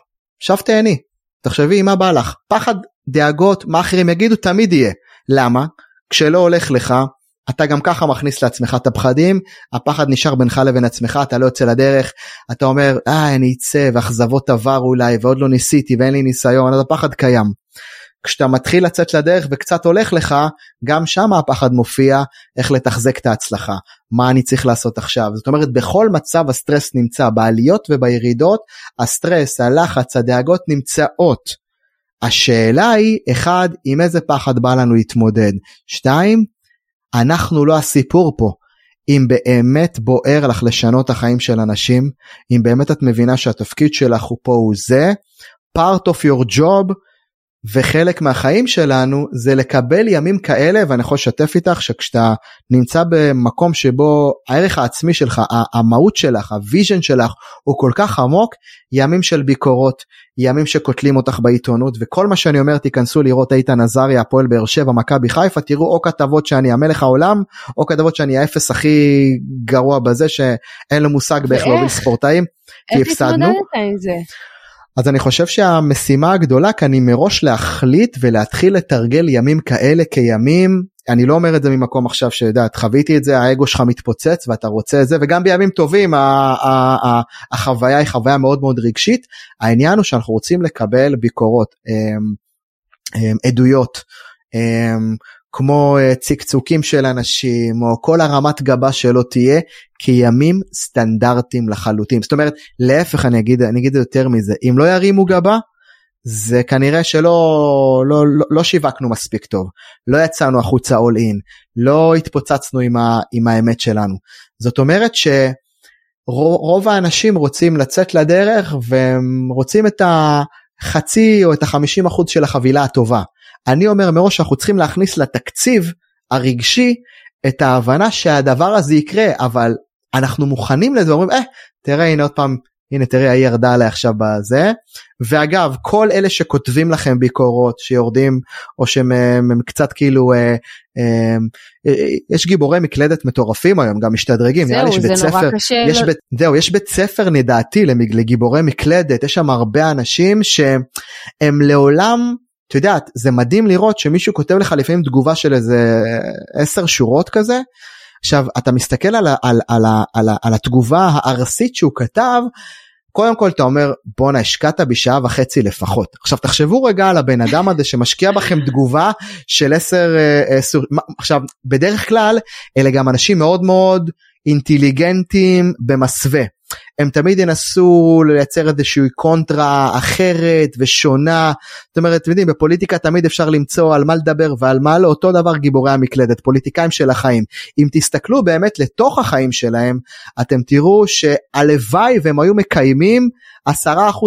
עכשיו תהני. תחשבי עם מה בא לך. פחד, דאגות, מה אחרים יגידו תמיד יהיה. למה? כשלא הולך לך אתה גם ככה מכניס לעצמך את הפחדים, הפחד נשאר בינך לבין עצמך, אתה לא יוצא לדרך, אתה אומר, אה, אני אצא, ואכזבות עבר אולי, ועוד לא ניסיתי, ואין לי ניסיון, אז הפחד קיים. כשאתה מתחיל לצאת לדרך וקצת הולך לך, גם שם הפחד מופיע איך לתחזק את ההצלחה, מה אני צריך לעשות עכשיו. זאת אומרת, בכל מצב הסטרס נמצא, בעליות ובירידות, הסטרס, הלחץ, הדאגות נמצאות. השאלה היא, אחד, עם איזה פחד בא לנו להתמודד. שתיים, אנחנו לא הסיפור פה. אם באמת בוער לך לשנות את החיים של אנשים, אם באמת את מבינה שהתפקיד שלך הוא פה הוא זה, part of your job וחלק מהחיים שלנו זה לקבל ימים כאלה ואני יכול לשתף איתך שכשאתה נמצא במקום שבו הערך העצמי שלך המהות שלך ה vision שלך הוא כל כך עמוק ימים של ביקורות ימים שקוטלים אותך בעיתונות וכל מה שאני אומר תיכנסו לראות איתן עזריה הפועל באר שבע מכבי חיפה תראו או כתבות שאני המלך העולם או כתבות שאני האפס הכי גרוע בזה שאין לו מושג באיך להוביל ספורטאים. איך התמודדת עם זה? אז אני חושב שהמשימה הגדולה כאן היא מראש להחליט ולהתחיל לתרגל ימים כאלה כימים. אני לא אומר את זה ממקום עכשיו שיודעת חוויתי את זה האגו שלך מתפוצץ ואתה רוצה את זה וגם בימים טובים החוויה היא חוויה מאוד מאוד רגשית. העניין הוא שאנחנו רוצים לקבל ביקורות אמ, אמ, עדויות אמ, כמו אה, צקצוקים של אנשים או כל הרמת גבה שלא תהיה כימים סטנדרטיים לחלוטין. זאת אומרת להפך אני אגיד אני אגיד יותר מזה אם לא ירימו גבה זה כנראה שלא לא, לא, לא שיווקנו מספיק טוב. לא יצאנו החוצה all in לא התפוצצנו עם, ה, עם האמת שלנו. זאת אומרת שרוב האנשים רוצים לצאת לדרך והם רוצים את החצי או את החמישים אחוז של החבילה הטובה אני אומר מראש שאנחנו צריכים להכניס לתקציב הרגשי את ההבנה שהדבר הזה יקרה אבל אנחנו מוכנים לזה אומרים אה תראה הנה עוד פעם הנה תראה היא ירדה עליי עכשיו בזה. ואגב כל אלה שכותבים לכם ביקורות שיורדים או שהם הם קצת כאילו אה, אה, אה, יש גיבורי מקלדת מטורפים היום גם משתדרגים זהו, נראה לי שבית ספר יש בית, זהו יש בית ספר לדעתי לגיבורי מקלדת יש שם הרבה אנשים שהם לעולם את יודעת זה מדהים לראות שמישהו כותב לך לפעמים תגובה של איזה עשר שורות כזה. עכשיו אתה מסתכל על, על, על, על, על, על התגובה הארסית שהוא כתב קודם כל אתה אומר בואנה השקעת בשעה וחצי לפחות עכשיו תחשבו רגע על הבן אדם הזה שמשקיע בכם תגובה של עשר אה, עכשיו בדרך כלל אלה גם אנשים מאוד מאוד אינטליגנטים במסווה הם תמיד ינסו לייצר איזושהי קונטרה אחרת ושונה. זאת אומרת, אתם יודעים, בפוליטיקה תמיד אפשר למצוא על מה לדבר ועל מה לא, אותו דבר גיבורי המקלדת, פוליטיקאים של החיים. אם תסתכלו באמת לתוך החיים שלהם, אתם תראו שהלוואי והם היו מקיימים 10%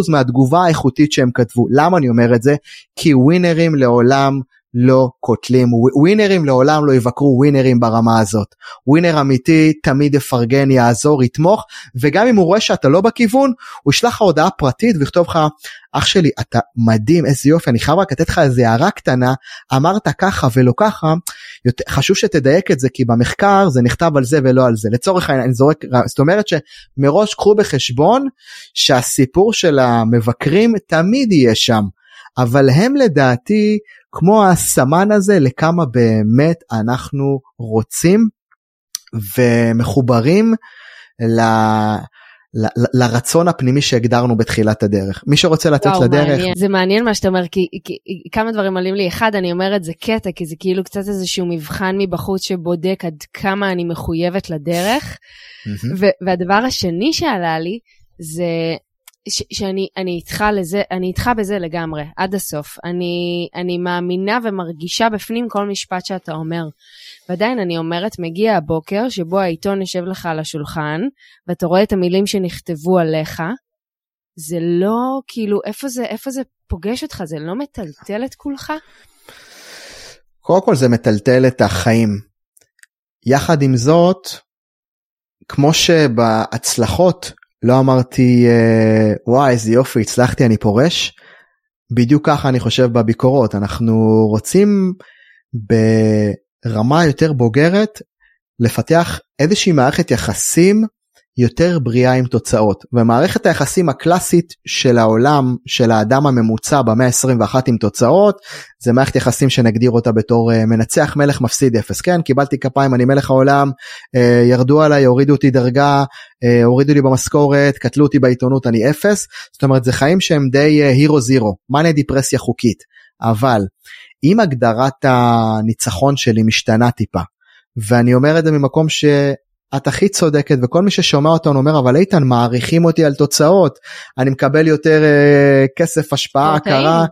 מהתגובה האיכותית שהם כתבו. למה אני אומר את זה? כי ווינרים לעולם לא קוטלים. ווינרים לעולם לא יבקרו ווינרים ברמה הזאת. ווינר אמיתי תמיד יפרגן, יעזור, יתמוך, וגם אם הוא רואה שאתה לא בכיוון, הוא ישלח לך הודעה פרטית ויכתוב לך, אח שלי, אתה מדהים, איזה יופי, אני חייב רק לתת לך איזה הערה קטנה, אמרת ככה ולא ככה, חשוב שתדייק את זה, כי במחקר זה נכתב על זה ולא על זה. לצורך העניין, אני זורק, זאת אומרת שמראש קחו בחשבון שהסיפור של המבקרים תמיד יהיה שם. אבל הם לדעתי כמו הסמן הזה לכמה באמת אנחנו רוצים ומחוברים ל... ל- לרצון הפנימי שהגדרנו בתחילת הדרך. מי שרוצה לצאת וואו, לדרך... מעניין. זה מעניין מה שאתה אומר, כי, כי כמה דברים עולים לי. אחד, אני אומרת זה קטע, כי זה כאילו קצת איזשהו מבחן מבחוץ שבודק עד כמה אני מחויבת לדרך. ו- והדבר השני שעלה לי, זה שאני אני איתך לזה, אני איתך בזה לגמרי, עד הסוף. אני, אני מאמינה ומרגישה בפנים כל משפט שאתה אומר. ועדיין אני אומרת, מגיע הבוקר שבו העיתון יושב לך על השולחן, ואתה רואה את המילים שנכתבו עליך, זה לא, כאילו, איפה זה, איפה זה פוגש אותך? זה לא מטלטל את כולך? קודם כל זה מטלטל את החיים. יחד עם זאת, כמו שבהצלחות לא אמרתי אה, וואי איזה יופי הצלחתי אני פורש. בדיוק ככה אני חושב בביקורות אנחנו רוצים ברמה יותר בוגרת לפתח איזושהי מערכת יחסים יותר בריאה עם תוצאות. ומערכת היחסים הקלאסית של העולם של האדם הממוצע במאה ה-21 עם תוצאות זה מערכת יחסים שנגדיר אותה בתור uh, מנצח מלך מפסיד אפס. כן קיבלתי כפיים אני מלך העולם uh, ירדו עליי הורידו אותי דרגה uh, הורידו לי במשכורת קטלו אותי בעיתונות אני אפס. זאת אומרת זה חיים שהם די הירו זירו מאניה דיפרסיה חוקית. אבל אם הגדרת הניצחון שלי משתנה טיפה ואני אומר את זה ממקום ש... את הכי צודקת וכל מי ששומע אותנו אומר אבל איתן מעריכים אותי על תוצאות אני מקבל יותר אה, כסף השפעה הכרה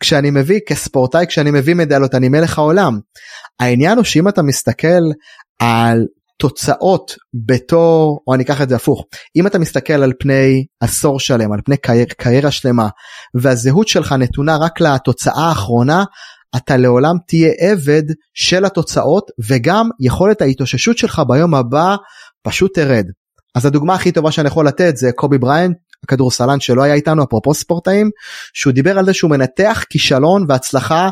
כשאני מביא כספורטאי כשאני מביא מדליות אני מלך העולם. העניין הוא שאם אתה מסתכל על תוצאות בתור או אני אקח את זה הפוך אם אתה מסתכל על פני עשור שלם על פני קרייר, קריירה שלמה והזהות שלך נתונה רק לתוצאה האחרונה אתה לעולם תהיה עבד של התוצאות וגם יכולת ההתאוששות שלך ביום הבא פשוט תרד. אז הדוגמה הכי טובה שאני יכול לתת זה קובי בריינט הכדורסלן שלא היה איתנו אפרופו ספורטאים שהוא דיבר על זה שהוא מנתח כישלון והצלחה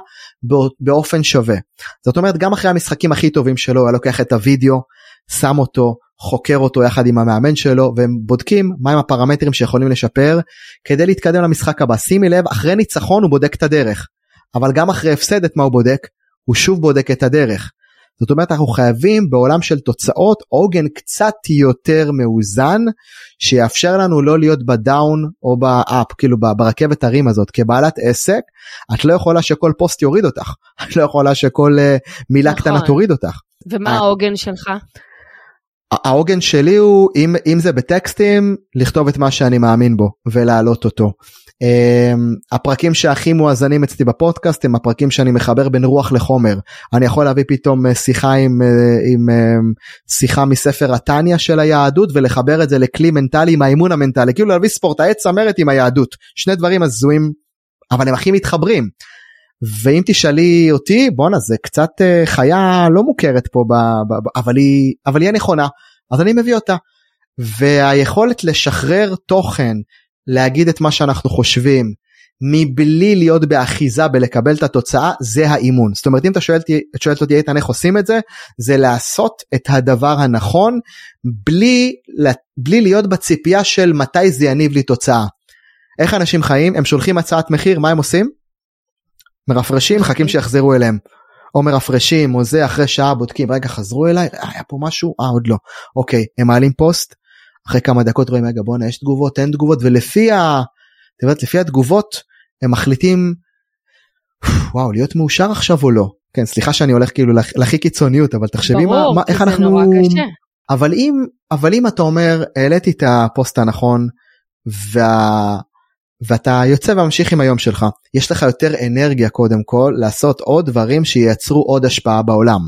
באופן שווה. זאת אומרת גם אחרי המשחקים הכי טובים שלו הוא היה לוקח את הוידאו שם אותו חוקר אותו יחד עם המאמן שלו והם בודקים מהם הפרמטרים שיכולים לשפר כדי להתקדם למשחק הבא שימי לב אחרי ניצחון הוא בודק את הדרך אבל גם אחרי הפסד את מה הוא בודק? הוא שוב בודק את הדרך. זאת אומרת אנחנו חייבים בעולם של תוצאות עוגן קצת יותר מאוזן שיאפשר לנו לא להיות ב down או ב up כאילו ברכבת הרים הזאת כבעלת עסק את לא יכולה שכל פוסט יוריד אותך את לא יכולה שכל uh, מילה נכון. קטנה תוריד אותך. ומה העוגן שלך? העוגן שלי הוא אם אם זה בטקסטים לכתוב את מה שאני מאמין בו ולהעלות אותו. Um, הפרקים שהכי מואזנים אצלי בפודקאסט הם הפרקים שאני מחבר בין רוח לחומר. אני יכול להביא פתאום אה, שיחה עם, אה, עם um, שיחה מספר התניא של היהדות ולחבר את זה לכלי מנטלי עם האימון המנטלי כאילו להביא ספורטאי צמרת עם היהדות שני דברים הזויים אבל הם הכי מתחברים. ואם תשאלי אותי בואנה זה קצת חיה לא מוכרת פה ב, ב, ב, אבל היא אבל היא הנכונה אז אני מביא אותה. והיכולת לשחרר תוכן להגיד את מה שאנחנו חושבים מבלי להיות באחיזה בלקבל את התוצאה זה האימון. זאת אומרת אם אתה שואל, שואלת אותי איתן איך עושים את זה? זה לעשות את הדבר הנכון בלי, בלי להיות בציפייה של מתי זה יניב לי תוצאה. איך אנשים חיים? הם שולחים הצעת מחיר מה הם עושים? מרפרשים מחכים שיחזרו אליהם. או מרפרשים או זה אחרי שעה בודקים רגע חזרו אליי? היה פה משהו? אה עוד לא. אוקיי הם מעלים פוסט אחרי כמה דקות רואים רגע בואנה יש תגובות אין תגובות ולפי ה... יודעת, לפי התגובות הם מחליטים וואו להיות מאושר עכשיו או לא כן סליחה שאני הולך כאילו להכי קיצוניות אבל תחשבי ברור, מה, איך אנחנו נורא קשה. אבל אם אבל אם אתה אומר העליתי את הפוסט הנכון וה... ואתה יוצא וממשיך עם היום שלך יש לך יותר אנרגיה קודם כל לעשות עוד דברים שייצרו עוד השפעה בעולם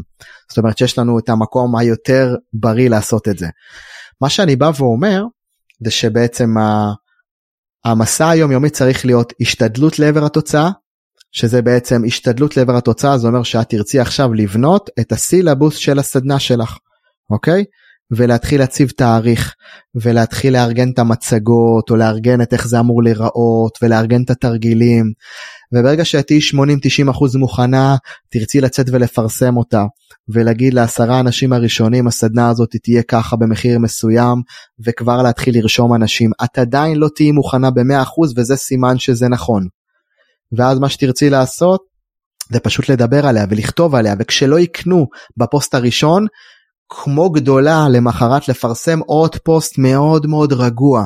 זאת אומרת שיש לנו את המקום היותר בריא לעשות את זה. מה שאני בא ואומר זה שבעצם המסע היומיומי צריך להיות השתדלות לעבר התוצאה שזה בעצם השתדלות לעבר התוצאה, זה אומר שאת תרצי עכשיו לבנות את הסילבוס של הסדנה שלך, אוקיי? ולהתחיל להציב תאריך ולהתחיל לארגן את המצגות או לארגן את איך זה אמור להיראות ולארגן את התרגילים וברגע שאת תהיי 80-90% מוכנה תרצי לצאת ולפרסם אותה ולהגיד לעשרה אנשים הראשונים הסדנה הזאת תהיה ככה במחיר מסוים וכבר להתחיל לרשום אנשים את עדיין לא תהיי מוכנה ב-100% וזה סימן שזה נכון. ואז מה שתרצי לעשות זה פשוט לדבר עליה ולכתוב עליה וכשלא יקנו בפוסט הראשון כמו גדולה למחרת לפרסם עוד פוסט מאוד מאוד רגוע.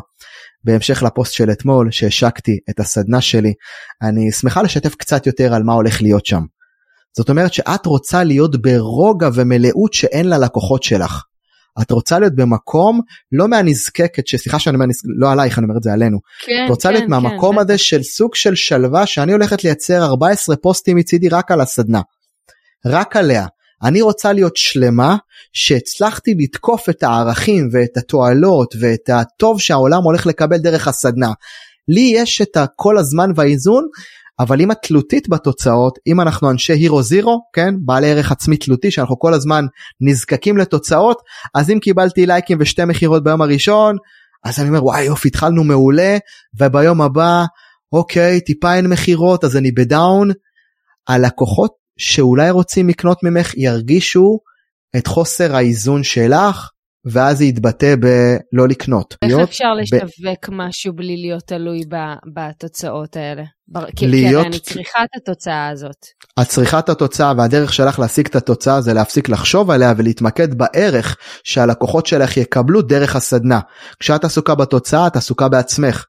בהמשך לפוסט של אתמול שהשקתי את הסדנה שלי אני שמחה לשתף קצת יותר על מה הולך להיות שם. זאת אומרת שאת רוצה להיות ברוגע ומלאות שאין ללקוחות שלך. את רוצה להיות במקום לא מהנזקקת שסליחה שאני אומר לא עלייך אני אומר את זה עלינו. כן, את רוצה כן, להיות כן, מהמקום כן. הזה של סוג של שלווה שאני הולכת לייצר 14 פוסטים מצידי רק על הסדנה. רק עליה. אני רוצה להיות שלמה שהצלחתי לתקוף את הערכים ואת התועלות ואת הטוב שהעולם הולך לקבל דרך הסדנה. לי יש את כל הזמן והאיזון אבל אם את תלותית בתוצאות אם אנחנו אנשי הירו זירו כן בעלי ערך עצמי תלותי שאנחנו כל הזמן נזקקים לתוצאות אז אם קיבלתי לייקים ושתי מכירות ביום הראשון אז אני אומר וואי יופי התחלנו מעולה וביום הבא אוקיי טיפה אין מכירות אז אני בדאון. הלקוחות שאולי רוצים לקנות ממך ירגישו את חוסר האיזון שלך ואז זה יתבטא בלא לקנות. איך להיות אפשר ב- לשווק משהו בלי להיות תלוי ב- בתוצאות האלה? בר- כי- כי להיות- הרי אני צריכה את התוצאה הזאת. את צריכה את התוצאה והדרך שלך להשיג את התוצאה זה להפסיק לחשוב עליה ולהתמקד בערך שהלקוחות שלך יקבלו דרך הסדנה. כשאת עסוקה בתוצאה את עסוקה בעצמך.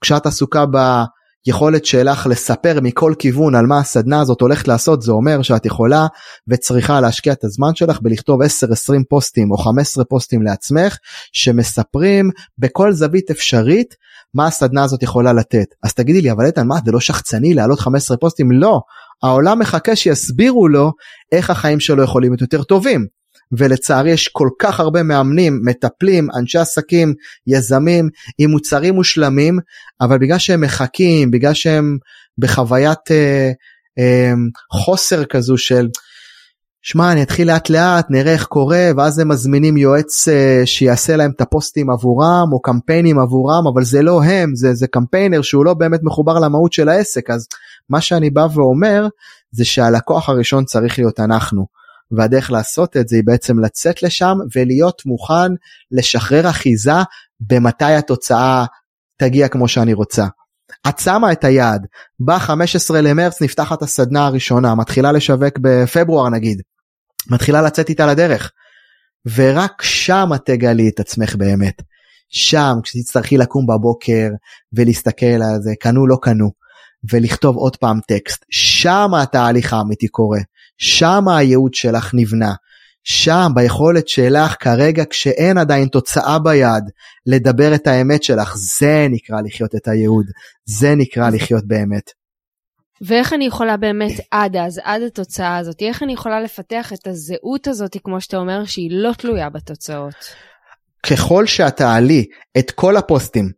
כשאת עסוקה ביכולת שלך לספר מכל כיוון על מה הסדנה הזאת הולכת לעשות זה אומר שאת יכולה וצריכה להשקיע את הזמן שלך בלכתוב 10-20 פוסטים או 15 פוסטים לעצמך שמספרים בכל זווית אפשרית מה הסדנה הזאת יכולה לתת. אז תגידי לי אבל איתן מה זה לא שחצני להעלות 15 פוסטים? לא. העולם מחכה שיסבירו לו איך החיים שלו יכולים להיות יותר טובים. ולצערי יש כל כך הרבה מאמנים, מטפלים, אנשי עסקים, יזמים עם מוצרים מושלמים, אבל בגלל שהם מחכים, בגלל שהם בחוויית אה, אה, חוסר כזו של שמע אני אתחיל לאט לאט נראה איך קורה ואז הם מזמינים יועץ אה, שיעשה להם את הפוסטים עבורם או קמפיינים עבורם אבל זה לא הם זה זה קמפיינר שהוא לא באמת מחובר למהות של העסק. אז מה שאני בא ואומר זה שהלקוח הראשון צריך להיות אנחנו והדרך לעשות את זה היא בעצם לצאת לשם ולהיות מוכן לשחרר אחיזה במתי התוצאה תגיע כמו שאני רוצה. את שמה את היעד, ב-15 למרץ נפתחת הסדנה הראשונה, מתחילה לשווק בפברואר נגיד, מתחילה לצאת איתה לדרך, ורק שם את תגלי את עצמך באמת. שם כשתצטרכי לקום בבוקר ולהסתכל על זה, קנו לא קנו, ולכתוב עוד פעם טקסט, שם התהליך האמיתי קורה, שם הייעוד שלך נבנה, שם ביכולת שלך כרגע כשאין עדיין תוצאה ביד לדבר את האמת שלך זה נקרא לחיות את הייעוד זה נקרא לחיות באמת. ואיך אני יכולה באמת עד אז, עד התוצאה הזאת, איך אני יכולה לפתח את הזהות הזאת, כמו שאתה אומר, שהיא לא תלויה בתוצאות? ככל שאת תעלי את כל הפוסטים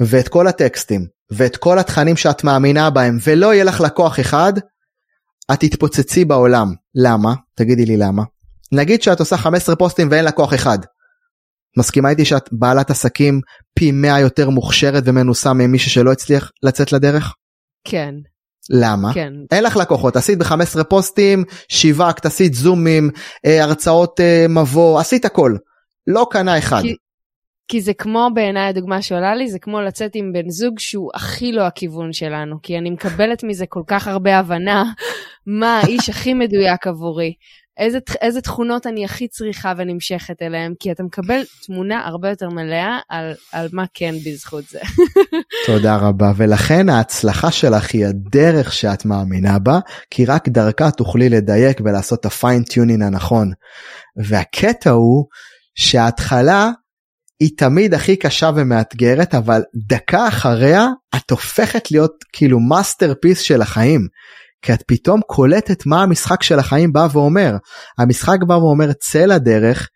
ואת כל הטקסטים ואת כל התכנים שאת מאמינה בהם ולא יהיה לך לקוח אחד, את תתפוצצי בעולם. למה? תגידי לי למה. נגיד שאת עושה 15 פוסטים ואין לקוח אחד. מסכימה איתי שאת בעלת עסקים פי 100 יותר מוכשרת ומנוסה ממישהו שלא הצליח לצאת לדרך? כן, למה? כן. אין לך לקוחות, עשית ב-15 פוסטים, שיווקת, עשית זומים, אה, הרצאות אה, מבוא, עשית הכל. לא קנה אחד. כי, כי זה כמו בעיניי הדוגמה שעולה לי, זה כמו לצאת עם בן זוג שהוא הכי לא הכיוון שלנו, כי אני מקבלת מזה כל כך הרבה הבנה מה האיש הכי מדויק עבורי. איזה, איזה תכונות אני הכי צריכה ונמשכת אליהם, כי אתה מקבל תמונה הרבה יותר מלאה על, על מה כן בזכות זה. תודה רבה, ולכן ההצלחה שלך היא הדרך שאת מאמינה בה, כי רק דרכה תוכלי לדייק ולעשות את ה fine tuning הנכון. והקטע הוא שההתחלה היא תמיד הכי קשה ומאתגרת, אבל דקה אחריה את הופכת להיות כאילו masterpiece של החיים. כי את פתאום קולטת מה המשחק של החיים בא ואומר. המשחק בא ואומר צא לדרך,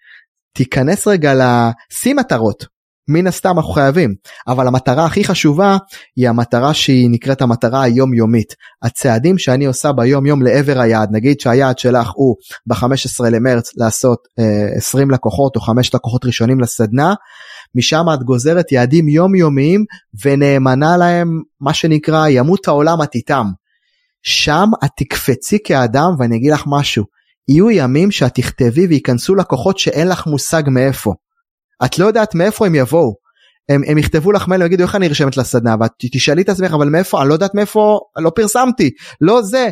תיכנס רגע ל... שים מטרות. מן הסתם אנחנו חייבים אבל המטרה הכי חשובה היא המטרה שהיא נקראת המטרה היומיומית הצעדים שאני עושה ביום יום לעבר היעד נגיד שהיעד שלך הוא ב-15 למרץ לעשות אה, 20 לקוחות או 5 לקוחות ראשונים לסדנה משם את גוזרת יעדים יומיומיים ונאמנה להם מה שנקרא ימות העולם את איתם. שם את תקפצי כאדם ואני אגיד לך משהו. יהיו ימים שאת תכתבי וייכנסו לקוחות שאין לך מושג מאיפה. את לא יודעת מאיפה הם יבואו. הם, הם יכתבו לך מייל ויגידו איך אני נרשמת לסדנה? ואת תשאלי את עצמך אבל מאיפה? אני לא יודעת מאיפה לא פרסמתי. לא זה.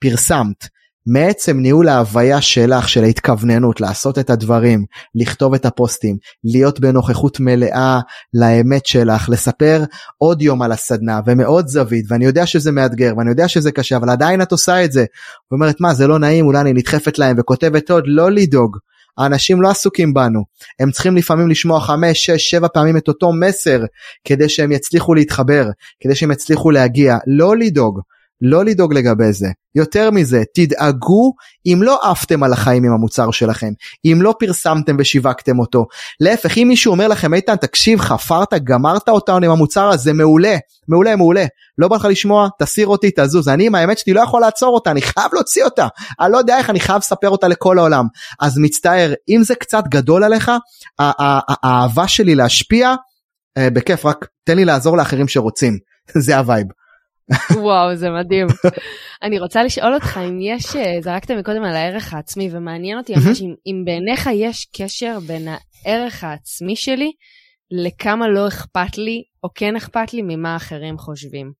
פרסמת מעצם ניהול ההוויה שלך של ההתכווננות לעשות את הדברים לכתוב את הפוסטים להיות בנוכחות מלאה לאמת שלך לספר עוד יום על הסדנה ומאוד זווית ואני יודע שזה מאתגר ואני יודע שזה קשה אבל עדיין את עושה את זה. ואומרת מה זה לא נעים? אולי אני נדחפת להם וכותבת עוד לא לדאוג האנשים לא עסוקים בנו. הם צריכים לפעמים לשמוע 5 6 7 פעמים את אותו מסר כדי שהם יצליחו להתחבר כדי שהם יצליחו להגיע. לא לדאוג לא לדאוג לגבי זה. יותר מזה, תדאגו אם לא עפתם על החיים עם המוצר שלכם, אם לא פרסמתם ושיווקתם אותו. להפך, אם מישהו אומר לכם, איתן, תקשיב, חפרת, גמרת אותנו עם המוצר הזה, מעולה, מעולה, מעולה. לא בא לך לשמוע, תסיר אותי, תזוז. אני עם האמת שלי לא יכול לעצור אותה, אני חייב להוציא אותה. אני לא יודע איך, אני חייב לספר אותה לכל העולם. אז מצטער, אם זה קצת גדול עליך, האהבה שלי להשפיע, אה, בכיף, רק תן לי לעזור לאחרים שרוצים. זה ה vibe. וואו, זה מדהים. אני רוצה לשאול אותך אם יש, אה, זרקת מקודם על הערך העצמי, ומעניין אותי ממש אם, אם בעיניך יש קשר בין הערך העצמי שלי לכמה לא אכפת לי, או כן אכפת לי ממה אחרים חושבים.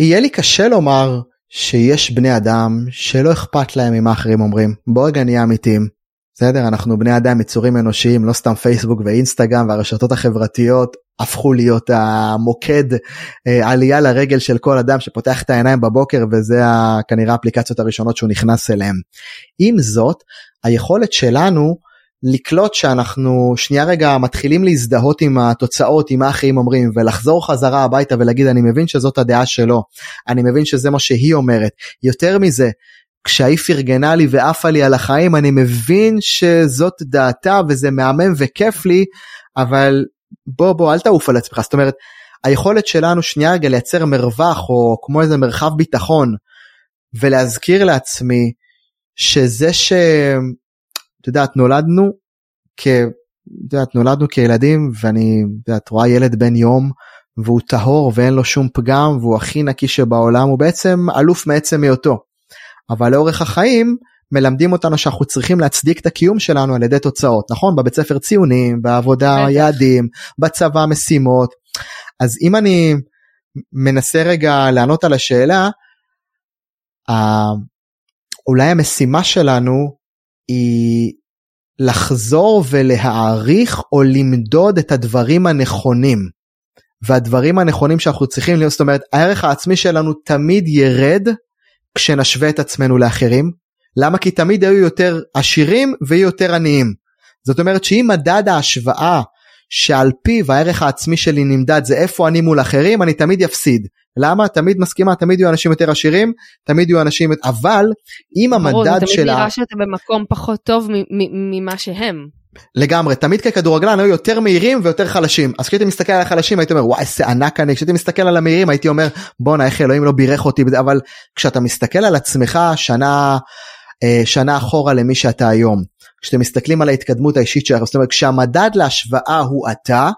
יהיה לי קשה לומר שיש בני אדם שלא אכפת להם ממה אחרים אומרים. בוא רגע נהיה אמיתיים. בסדר אנחנו בני אדם יצורים אנושיים לא סתם פייסבוק ואינסטגרם והרשתות החברתיות הפכו להיות המוקד אה, עלייה לרגל של כל אדם שפותח את העיניים בבוקר וזה כנראה האפליקציות הראשונות שהוא נכנס אליהם. עם זאת היכולת שלנו לקלוט שאנחנו שנייה רגע מתחילים להזדהות עם התוצאות עם מה אחרים אומרים ולחזור חזרה הביתה ולהגיד אני מבין שזאת הדעה שלו אני מבין שזה מה שהיא אומרת יותר מזה כשהיא פרגנה לי ועפה לי על החיים אני מבין שזאת דעתה וזה מהמם וכיף לי אבל בוא בוא אל תעוף על עצמך זאת אומרת היכולת שלנו שנייה רגע לייצר מרווח או כמו איזה מרחב ביטחון ולהזכיר לעצמי שזה שאת יודעת נולדנו כ... את יודעת נולדנו כילדים ואני את יודעת רואה ילד בן יום והוא טהור ואין לו שום פגם והוא הכי נקי שבעולם הוא בעצם אלוף מעצם היותו. אבל לאורך החיים מלמדים אותנו שאנחנו צריכים להצדיק את הקיום שלנו על ידי תוצאות נכון בבית ספר ציונים בעבודה יעדים בצבא משימות אז אם אני מנסה רגע לענות על השאלה אולי המשימה שלנו היא לחזור ולהעריך או למדוד את הדברים הנכונים. והדברים הנכונים שאנחנו צריכים להיות, זאת אומרת הערך העצמי שלנו תמיד ירד כשנשווה את עצמנו לאחרים. למה? כי תמיד היו יותר עשירים ויהיו יותר עניים. זאת אומרת שאם מדד ההשוואה שעל פיו הערך העצמי שלי נמדד זה איפה אני מול אחרים אני תמיד יפסיד. למה? תמיד מסכימה תמיד יהיו אנשים יותר עשירים תמיד יהיו אנשים אבל אם המדד שלה... ברור, תמיד נראה שאתה במקום פחות טוב ממה שהם. לגמרי תמיד ככדורגלן היו יותר מהירים ויותר חלשים אז כשהייתי מסתכל על החלשים הייתי אומר וואי איזה ענק אני כשהייתי מסתכל על המהירים הייתי אומר בואנה איך אלוהים לא בירך אותי אבל כשאתה מסתכל על עצמך שנה שנה אחורה למי שאתה היום. כשאתם מסתכלים על ההתקדמות האישית שלך זאת אומרת כשהמדד להשוואה הוא אתה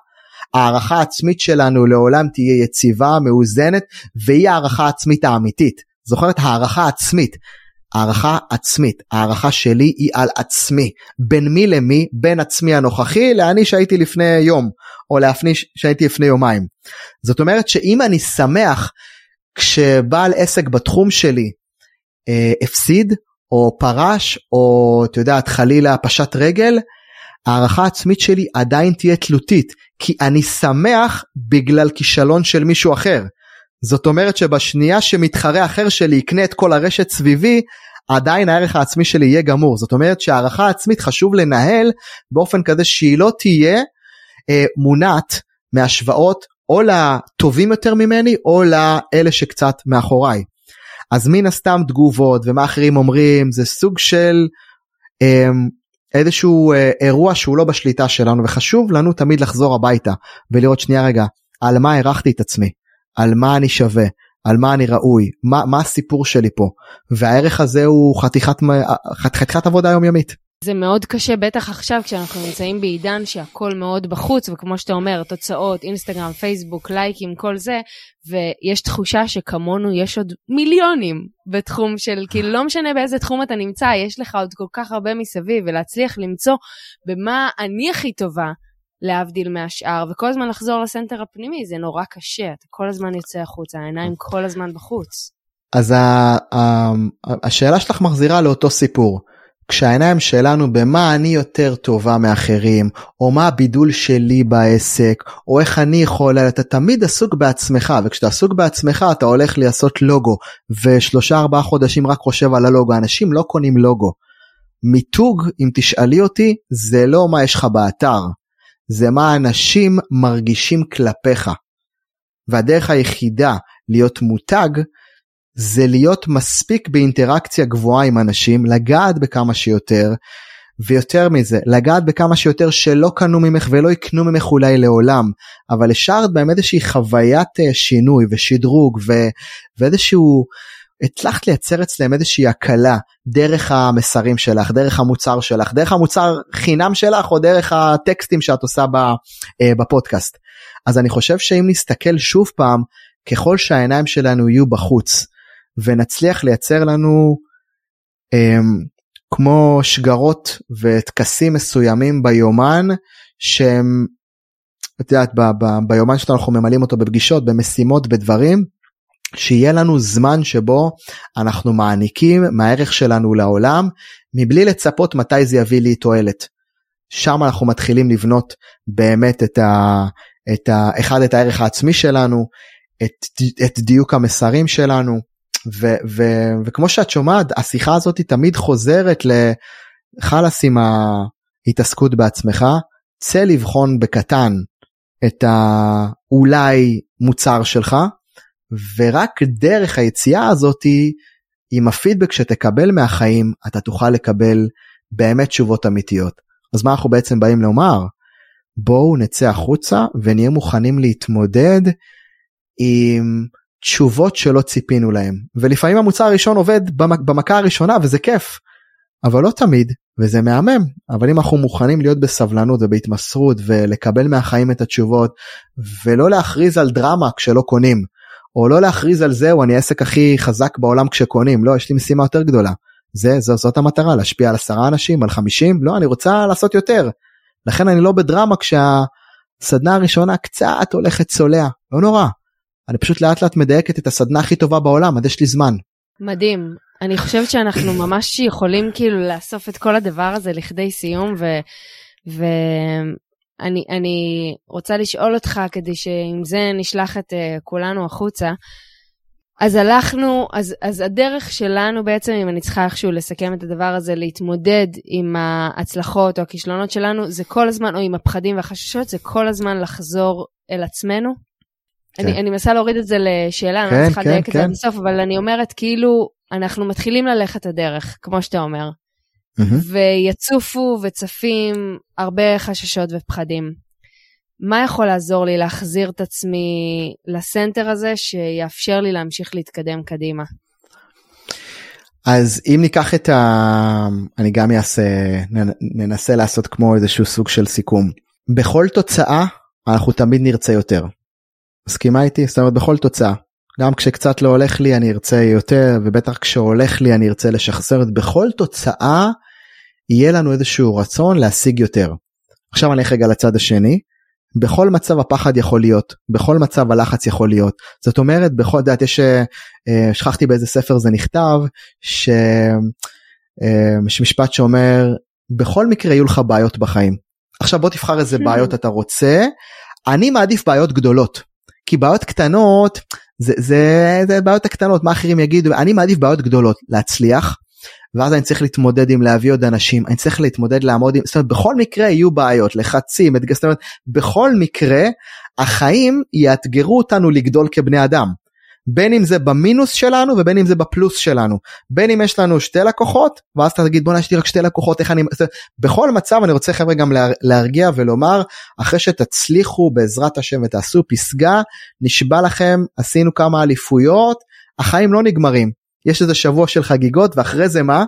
הערכה עצמית שלנו לעולם תהיה יציבה מאוזנת והיא הערכה עצמית האמיתית. זוכרת? הערכה עצמית. הערכה עצמית, הערכה שלי היא על עצמי, בין מי למי, בין עצמי הנוכחי לאני שהייתי לפני יום, או לאפני שהייתי לפני יומיים. זאת אומרת שאם אני שמח כשבעל עסק בתחום שלי אה, הפסיד, או פרש, או את יודעת חלילה פשט רגל, הערכה עצמית שלי עדיין תהיה תלותית, כי אני שמח בגלל כישלון של מישהו אחר. זאת אומרת שבשנייה שמתחרה אחר שלי יקנה את כל הרשת סביבי, עדיין הערך העצמי שלי יהיה גמור. זאת אומרת שהערכה עצמית חשוב לנהל באופן כזה שהיא לא תהיה אה, מונעת מהשוואות או לטובים יותר ממני או לאלה שקצת מאחוריי. אז מן הסתם תגובות ומה אחרים אומרים זה סוג של אה, איזשהו אירוע שהוא לא בשליטה שלנו וחשוב לנו תמיד לחזור הביתה ולראות שנייה רגע על מה הערכתי את עצמי, על מה אני שווה, על מה אני ראוי, מה, מה הסיפור שלי פה? והערך הזה הוא חתיכת, חתיכת עבודה יומיומית. זה מאוד קשה, בטח עכשיו כשאנחנו נמצאים בעידן שהכל מאוד בחוץ, וכמו שאתה אומר, תוצאות, אינסטגרם, פייסבוק, לייקים, כל זה, ויש תחושה שכמונו יש עוד מיליונים בתחום של, כאילו לא משנה באיזה תחום אתה נמצא, יש לך עוד כל כך הרבה מסביב, ולהצליח למצוא במה אני הכי טובה, להבדיל מהשאר, וכל הזמן לחזור לסנטר הפנימי, זה נורא קשה, אתה כל הזמן יוצא החוצה, העיניים כל הזמן בחוץ. אז השאלה שלך מחזירה לאותו סיפור. כשהעיניים שלנו במה אני יותר טובה מאחרים, או מה הבידול שלי בעסק, או איך אני יכול, אתה תמיד עסוק בעצמך, וכשאתה עסוק בעצמך אתה הולך לעשות לוגו, ושלושה ארבעה חודשים רק חושב על הלוגו, אנשים לא קונים לוגו. מיתוג, אם תשאלי אותי, זה לא מה יש לך באתר, זה מה אנשים מרגישים כלפיך. והדרך היחידה להיות מותג זה להיות מספיק באינטראקציה גבוהה עם אנשים, לגעת בכמה שיותר, ויותר מזה, לגעת בכמה שיותר שלא קנו ממך ולא יקנו ממך אולי לעולם, אבל השארת בהם איזושהי חוויית אה, שינוי ושדרוג ו... ואיזשהו, הצלחת לייצר אצלם איזושהי הקלה דרך המסרים שלך, דרך המוצר שלך, דרך המוצר חינם שלך או דרך הטקסטים שאת עושה אה, בפודקאסט. אז אני חושב שאם נסתכל שוב פעם, ככל שהעיניים שלנו יהיו בחוץ, ונצליח לייצר לנו um, כמו שגרות וטקסים מסוימים ביומן שהם, את יודעת, ב- ב- ביומן שלנו אנחנו ממלאים אותו בפגישות, במשימות, בדברים, שיהיה לנו זמן שבו אנחנו מעניקים מהערך שלנו לעולם מבלי לצפות מתי זה יביא לי תועלת. שם אנחנו מתחילים לבנות באמת את ה... את ה... אחד את הערך העצמי שלנו, את, את דיוק המסרים שלנו, וכמו שאת שומעת השיחה הזאת תמיד חוזרת לחלאס עם ההתעסקות בעצמך צא לבחון בקטן את האולי מוצר שלך ורק דרך היציאה הזאתי עם הפידבק שתקבל מהחיים אתה תוכל לקבל באמת תשובות אמיתיות. אז מה אנחנו בעצם באים לומר? בואו נצא החוצה ונהיה מוכנים להתמודד עם תשובות שלא ציפינו להם. ולפעמים המוצר הראשון עובד במכה הראשונה וזה כיף. אבל לא תמיד וזה מהמם. אבל אם אנחנו מוכנים להיות בסבלנות ובהתמסרות ולקבל מהחיים את התשובות ולא להכריז על דרמה כשלא קונים או לא להכריז על זהו אני העסק הכי חזק בעולם כשקונים לא יש לי משימה יותר גדולה. זה זו, זאת המטרה להשפיע על עשרה אנשים על חמישים? לא אני רוצה לעשות יותר. לכן אני לא בדרמה כשהסדנה הראשונה קצת הולכת צולע. לא נורא אני פשוט לאט לאט מדייקת את הסדנה הכי טובה בעולם, אז יש לי זמן. מדהים. אני חושבת שאנחנו ממש יכולים כאילו לאסוף את כל הדבר הזה לכדי סיום, ואני אני רוצה לשאול אותך כדי שעם זה נשלח את uh, כולנו החוצה. אז הלכנו, אז, אז הדרך שלנו בעצם, אם אני צריכה איכשהו לסכם את הדבר הזה, להתמודד עם ההצלחות או הכישלונות שלנו, זה כל הזמן, או עם הפחדים והחששות, זה כל הזמן לחזור אל עצמנו אני, כן. אני מנסה להוריד את זה לשאלה, כן, אני לא צריכה כן, לדייק כן. את זה עד הסוף, אבל אני אומרת כאילו, אנחנו מתחילים ללכת הדרך, כמו שאתה אומר, mm-hmm. ויצופו וצפים הרבה חששות ופחדים. מה יכול לעזור לי להחזיר את עצמי לסנטר הזה, שיאפשר לי להמשיך להתקדם קדימה? אז אם ניקח את ה... אני גם אעשה, ננסה לעשות כמו איזשהו סוג של סיכום. בכל תוצאה אנחנו תמיד נרצה יותר. מסכימה איתי? זאת אומרת בכל תוצאה. גם כשקצת לא הולך לי אני ארצה יותר ובטח כשהולך לי אני ארצה לשחזר את בכל תוצאה יהיה לנו איזשהו רצון להשיג יותר. עכשיו אני אלך רגע לצד השני. בכל מצב הפחד יכול להיות בכל מצב הלחץ יכול להיות זאת אומרת בכל דעת יש אה, שכחתי באיזה ספר זה נכתב ש... אה, יש משפט שאומר בכל מקרה יהיו לך בעיות בחיים. עכשיו בוא תבחר איזה בעיות אתה רוצה אני מעדיף בעיות גדולות כי בעיות קטנות זה, זה, זה בעיות הקטנות מה אחרים יגידו? אני מעדיף בעיות גדולות להצליח ואז אני צריך להתמודד עם להביא עוד אנשים אני צריך להתמודד לעמוד עם זאת אומרת בכל מקרה יהיו בעיות לחצים זאת אומרת בכל מקרה החיים יאתגרו אותנו לגדול כבני אדם בין אם זה במינוס שלנו ובין אם זה בפלוס שלנו. בין אם יש לנו שתי לקוחות ואז אתה תגיד בוא'נה יש לי רק שתי לקוחות איך אני בכל מצב אני רוצה חבר'ה גם להרגיע ולומר אחרי שתצליחו בעזרת השם ותעשו פסגה נשבע לכם עשינו כמה אליפויות החיים לא נגמרים. יש איזה שבוע של חגיגות ואחרי זה מה?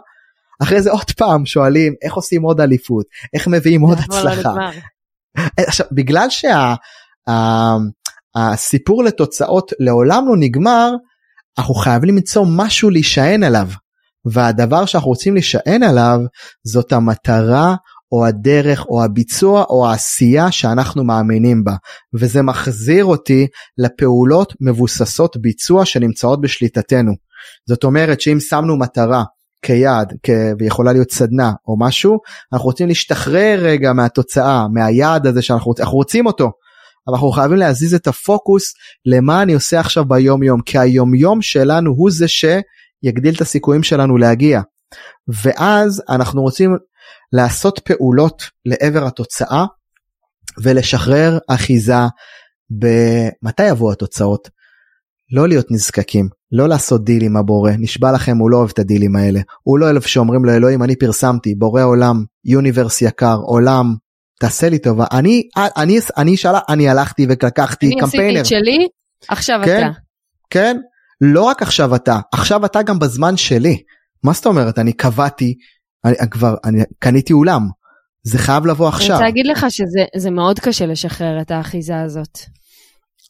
אחרי זה עוד פעם שואלים איך עושים עוד אליפות? איך מביאים עוד לא הצלחה. עכשיו בגלל שה... הסיפור לתוצאות לעולם לא נגמר, אנחנו חייבים למצוא משהו להישען עליו. והדבר שאנחנו רוצים להישען עליו זאת המטרה או הדרך או הביצוע או העשייה שאנחנו מאמינים בה. וזה מחזיר אותי לפעולות מבוססות ביצוע שנמצאות בשליטתנו. זאת אומרת שאם שמנו מטרה כיעד כ... ויכולה להיות סדנה או משהו אנחנו רוצים להשתחרר רגע מהתוצאה מהיעד הזה שאנחנו אנחנו רוצים אותו אנחנו חייבים להזיז את הפוקוס למה אני עושה עכשיו ביום יום כי היום יום שלנו הוא זה שיגדיל את הסיכויים שלנו להגיע ואז אנחנו רוצים לעשות פעולות לעבר התוצאה ולשחרר אחיזה במתי יבואו התוצאות. לא להיות נזקקים, לא לעשות דיל עם הבורא, נשבע לכם הוא לא אוהב את הדילים האלה, הוא לא אוהב שאומרים לו אלוהים אני פרסמתי, בורא עולם, universe יקר, עולם, תעשה לי טובה אני אני אני שאלה אני הלכתי ולקחתי קמפיינר. אני עשיתי את שלי עכשיו כן, אתה. כן לא רק עכשיו אתה עכשיו אתה גם בזמן שלי מה זאת אומרת אני קבעתי אני כבר אני קניתי אולם זה חייב לבוא עכשיו. אני רוצה להגיד לך שזה מאוד קשה לשחרר את האחיזה הזאת.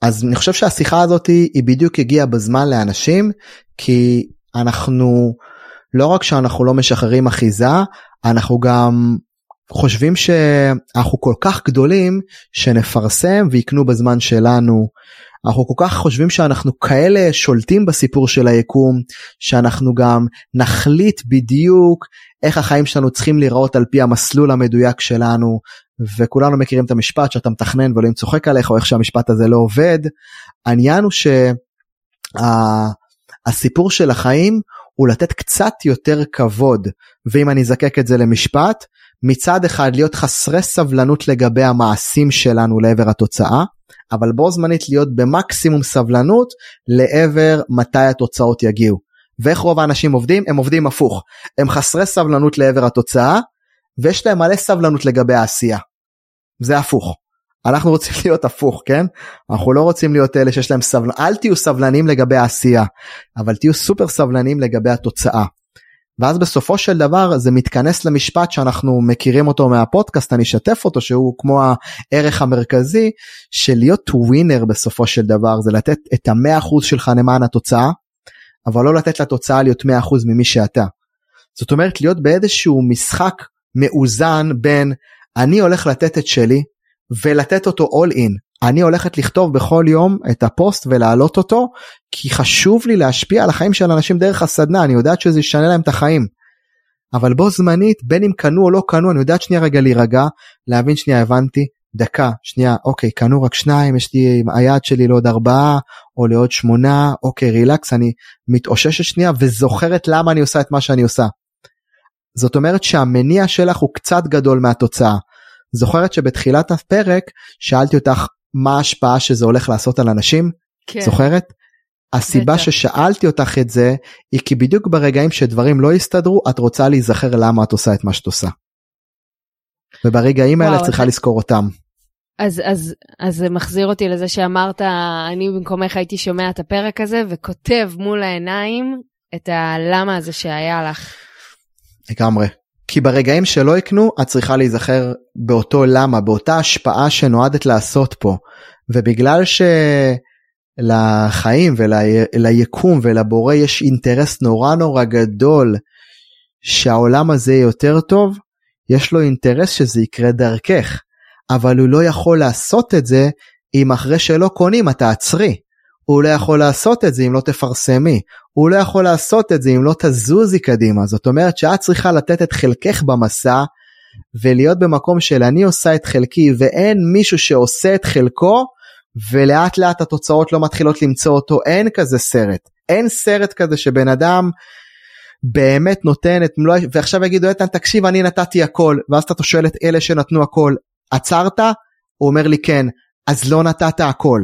אז אני חושב שהשיחה הזאת היא בדיוק הגיעה בזמן לאנשים כי אנחנו לא רק שאנחנו לא משחררים אחיזה אנחנו גם חושבים שאנחנו כל כך גדולים שנפרסם ויקנו בזמן שלנו. אנחנו כל כך חושבים שאנחנו כאלה שולטים בסיפור של היקום שאנחנו גם נחליט בדיוק איך החיים שלנו צריכים להיראות על פי המסלול המדויק שלנו וכולנו מכירים את המשפט שאתה מתכנן ואלוהים צוחק עליך או איך שהמשפט הזה לא עובד. העניין הוא שהסיפור של החיים הוא לתת קצת יותר כבוד ואם אני אזקק את זה למשפט מצד אחד להיות חסרי סבלנות לגבי המעשים שלנו לעבר התוצאה, אבל בו זמנית להיות במקסימום סבלנות לעבר מתי התוצאות יגיעו. ואיך רוב האנשים עובדים? הם עובדים הפוך. הם חסרי סבלנות לעבר התוצאה, ויש להם מלא סבלנות לגבי העשייה. זה הפוך. אנחנו רוצים להיות הפוך, כן? אנחנו לא רוצים להיות אלה שיש להם סבלנות, אל תהיו סבלנים לגבי העשייה, אבל תהיו סופר סבלנים לגבי התוצאה. ואז בסופו של דבר זה מתכנס למשפט שאנחנו מכירים אותו מהפודקאסט אני אשתף אותו שהוא כמו הערך המרכזי של להיות ווינר בסופו של דבר זה לתת את המאה אחוז שלך למען התוצאה אבל לא לתת לתוצאה להיות מאה אחוז ממי שאתה. זאת אומרת להיות באיזשהו משחק מאוזן בין אני הולך לתת את שלי ולתת אותו all in אני הולכת לכתוב בכל יום את הפוסט ולהעלות אותו כי חשוב לי להשפיע על החיים של אנשים דרך הסדנה אני יודעת שזה ישנה להם את החיים. אבל בו זמנית בין אם קנו או לא קנו אני יודעת שנייה רגע להירגע להבין שנייה הבנתי דקה שנייה אוקיי קנו רק שניים יש לי היעד שלי לעוד ארבעה או לעוד שמונה אוקיי רילקס אני מתאוששת שנייה וזוכרת למה אני עושה את מה שאני עושה. זאת אומרת שהמניע שלך הוא קצת גדול מהתוצאה. זוכרת שבתחילת הפרק שאלתי אותך מה ההשפעה שזה הולך לעשות על אנשים? כן. זוכרת? הסיבה בטח. ששאלתי אותך את זה היא כי בדיוק ברגעים שדברים לא יסתדרו את רוצה להיזכר למה את עושה את מה שאת עושה. וברגעים האלה צריכה לזכור אותם. אז אז אז זה מחזיר אותי לזה שאמרת אני במקומך הייתי שומע את הפרק הזה וכותב מול העיניים את הלמה הזה שהיה לך. לגמרי. כי ברגעים שלא יקנו את צריכה להיזכר באותו למה באותה השפעה שנועדת לעשות פה. ובגלל שלחיים וליקום ולבורא יש אינטרס נורא נורא גדול שהעולם הזה יהיה יותר טוב יש לו אינטרס שזה יקרה דרכך. אבל הוא לא יכול לעשות את זה אם אחרי שלא קונים את תעצרי. הוא לא יכול לעשות את זה אם לא תפרסמי, הוא לא יכול לעשות את זה אם לא תזוזי קדימה, זאת אומרת שאת צריכה לתת את חלקך במסע ולהיות במקום של אני עושה את חלקי ואין מישהו שעושה את חלקו ולאט לאט התוצאות לא מתחילות למצוא אותו, אין כזה סרט, אין סרט כזה שבן אדם באמת נותן את מלוא, ועכשיו יגידו איתן תקשיב אני נתתי הכל, ואז אתה שואל את אלה שנתנו הכל, עצרת? הוא אומר לי כן, אז לא נתת הכל.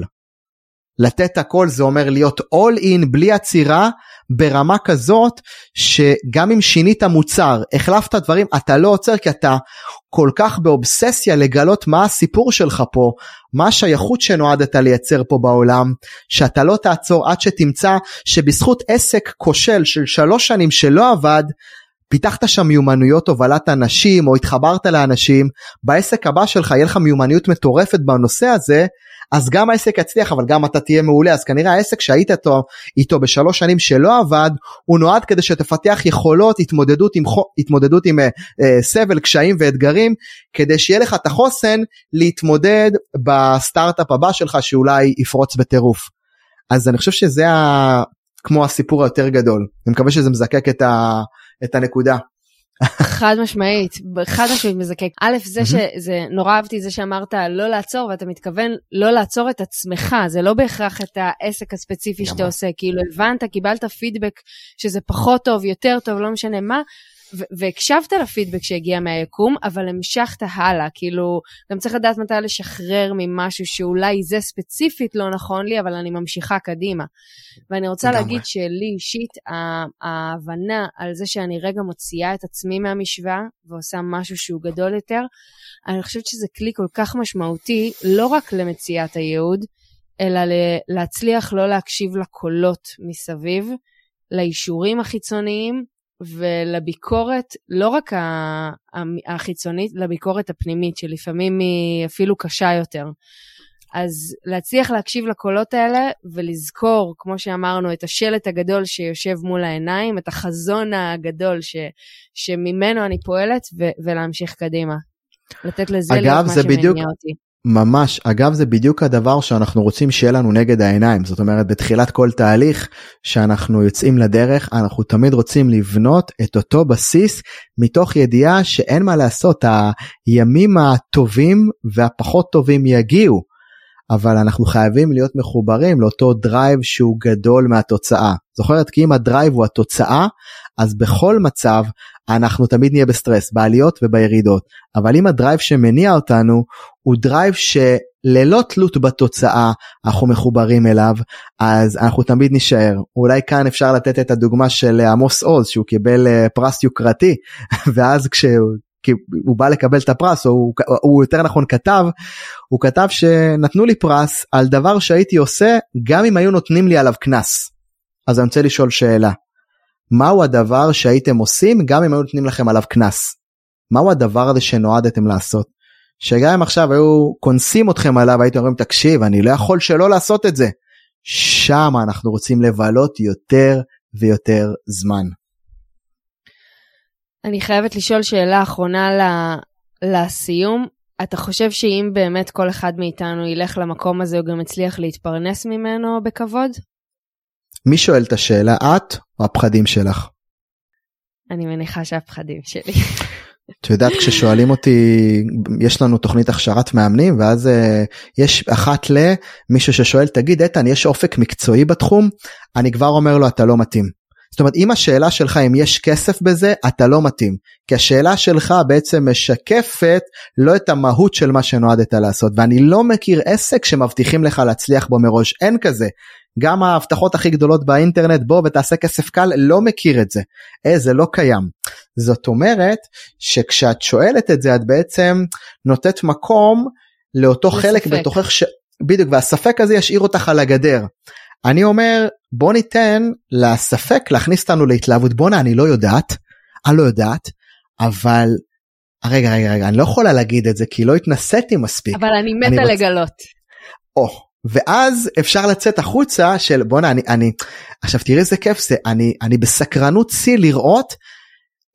לתת הכל זה אומר להיות all in בלי עצירה ברמה כזאת שגם אם שינית מוצר החלפת דברים אתה לא עוצר כי אתה כל כך באובססיה לגלות מה הסיפור שלך פה מה השייכות שנועדת לייצר פה בעולם שאתה לא תעצור עד שתמצא שבזכות עסק כושל של שלוש שנים שלא עבד פיתחת שם מיומנויות הובלת אנשים או התחברת לאנשים בעסק הבא שלך יהיה לך מיומנויות מטורפת בנושא הזה אז גם העסק יצליח אבל גם אתה תהיה מעולה אז כנראה העסק שהיית איתו, איתו בשלוש שנים שלא עבד הוא נועד כדי שתפתח יכולות התמודדות עם, התמודדות עם uh, uh, סבל קשיים ואתגרים כדי שיהיה לך את החוסן להתמודד בסטארט-אפ הבא שלך שאולי יפרוץ בטירוף. אז אני חושב שזה ה... כמו הסיפור היותר גדול אני מקווה שזה מזקק את, ה... את הנקודה. חד משמעית, חד משמעית מזקק. א', זה שזה, נורא אהבתי זה שאמרת לא לעצור, ואתה מתכוון לא לעצור את עצמך, זה לא בהכרח את העסק הספציפי שאתה עושה, כאילו הבנת, קיבלת פידבק שזה פחות טוב, יותר טוב, לא משנה מה, והקשבת לפידבק שהגיע מהיקום, אבל המשכת הלאה, כאילו, גם צריך לדעת מתי לשחרר ממשהו שאולי זה ספציפית לא נכון לי, אבל אני ממשיכה קדימה. ואני רוצה לגמרי. להגיד שלי אישית, ההבנה על זה שאני רגע מוציאה את עצמי מהמשוואה ועושה משהו שהוא גדול יותר, אני חושבת שזה כלי כל כך משמעותי, לא רק למציאת הייעוד, אלא להצליח לא להקשיב לקולות מסביב, לאישורים החיצוניים, ולביקורת, לא רק החיצונית, לביקורת הפנימית, שלפעמים היא אפילו קשה יותר. אז להצליח להקשיב לקולות האלה ולזכור, כמו שאמרנו, את השלט הגדול שיושב מול העיניים, את החזון הגדול ש, שממנו אני פועלת, ו- ולהמשיך קדימה. לתת לזה להיות מה שמניע בדיוק, אותי. ממש אגב זה בדיוק הדבר שאנחנו רוצים שיהיה לנו נגד העיניים. זאת אומרת בתחילת כל תהליך שאנחנו יוצאים לדרך אנחנו תמיד רוצים לבנות את אותו בסיס מתוך ידיעה שאין מה לעשות הימים הטובים והפחות טובים יגיעו. אבל אנחנו חייבים להיות מחוברים לאותו drive שהוא גדול מהתוצאה. זוכרת כי אם ה drive הוא התוצאה אז בכל מצב אנחנו תמיד נהיה בסטרס בעליות ובירידות. אבל אם ה drive שמניע אותנו הוא drive שללא תלות בתוצאה אנחנו מחוברים אליו אז אנחנו תמיד נשאר אולי כאן אפשר לתת את הדוגמה של עמוס עוז שהוא קיבל אה, פרס יוקרתי ואז כשהוא כי הוא בא לקבל את הפרס או הוא, הוא יותר נכון כתב הוא כתב שנתנו לי פרס על דבר שהייתי עושה גם אם היו נותנים לי עליו קנס. אז אני רוצה לשאול שאלה מהו הדבר שהייתם עושים גם אם היו נותנים לכם עליו קנס? מהו הדבר הזה שנועדתם לעשות? שגם אם עכשיו היו קונסים אתכם עליו הייתם אומרים תקשיב אני לא יכול שלא לעשות את זה. שם אנחנו רוצים לבלות יותר ויותר זמן. אני חייבת לשאול שאלה אחרונה לסיום. אתה חושב שאם באמת כל אחד מאיתנו ילך למקום הזה הוא גם יצליח להתפרנס ממנו בכבוד? מי שואל את השאלה, את או הפחדים שלך? אני מניחה שהפחדים שלי. את יודעת כששואלים אותי יש לנו תוכנית הכשרת מאמנים ואז uh, יש אחת למישהו ששואל תגיד איתן יש אופק מקצועי בתחום אני כבר אומר לו אתה לא מתאים. זאת אומרת אם השאלה שלך אם יש כסף בזה אתה לא מתאים כי השאלה שלך בעצם משקפת לא את המהות של מה שנועדת לעשות ואני לא מכיר עסק שמבטיחים לך להצליח בו מראש אין כזה גם ההבטחות הכי גדולות באינטרנט בוא ותעשה כסף קל לא מכיר את זה אה, זה לא קיים זאת אומרת שכשאת שואלת את זה את בעצם נותנת מקום לאותו לספק. חלק בתוכך ש... בדיוק והספק הזה ישאיר אותך על הגדר. אני אומר בוא ניתן לספק להכניס אותנו להתלהבות בואנה אני לא יודעת אני לא יודעת אבל רגע רגע רגע אני לא יכולה להגיד את זה כי לא התנסיתי מספיק. אבל אני מתה אני לגלות. או ואז אפשר לצאת החוצה של בואנה אני אני עכשיו תראי איזה כיף זה אני אני בסקרנות שיא לראות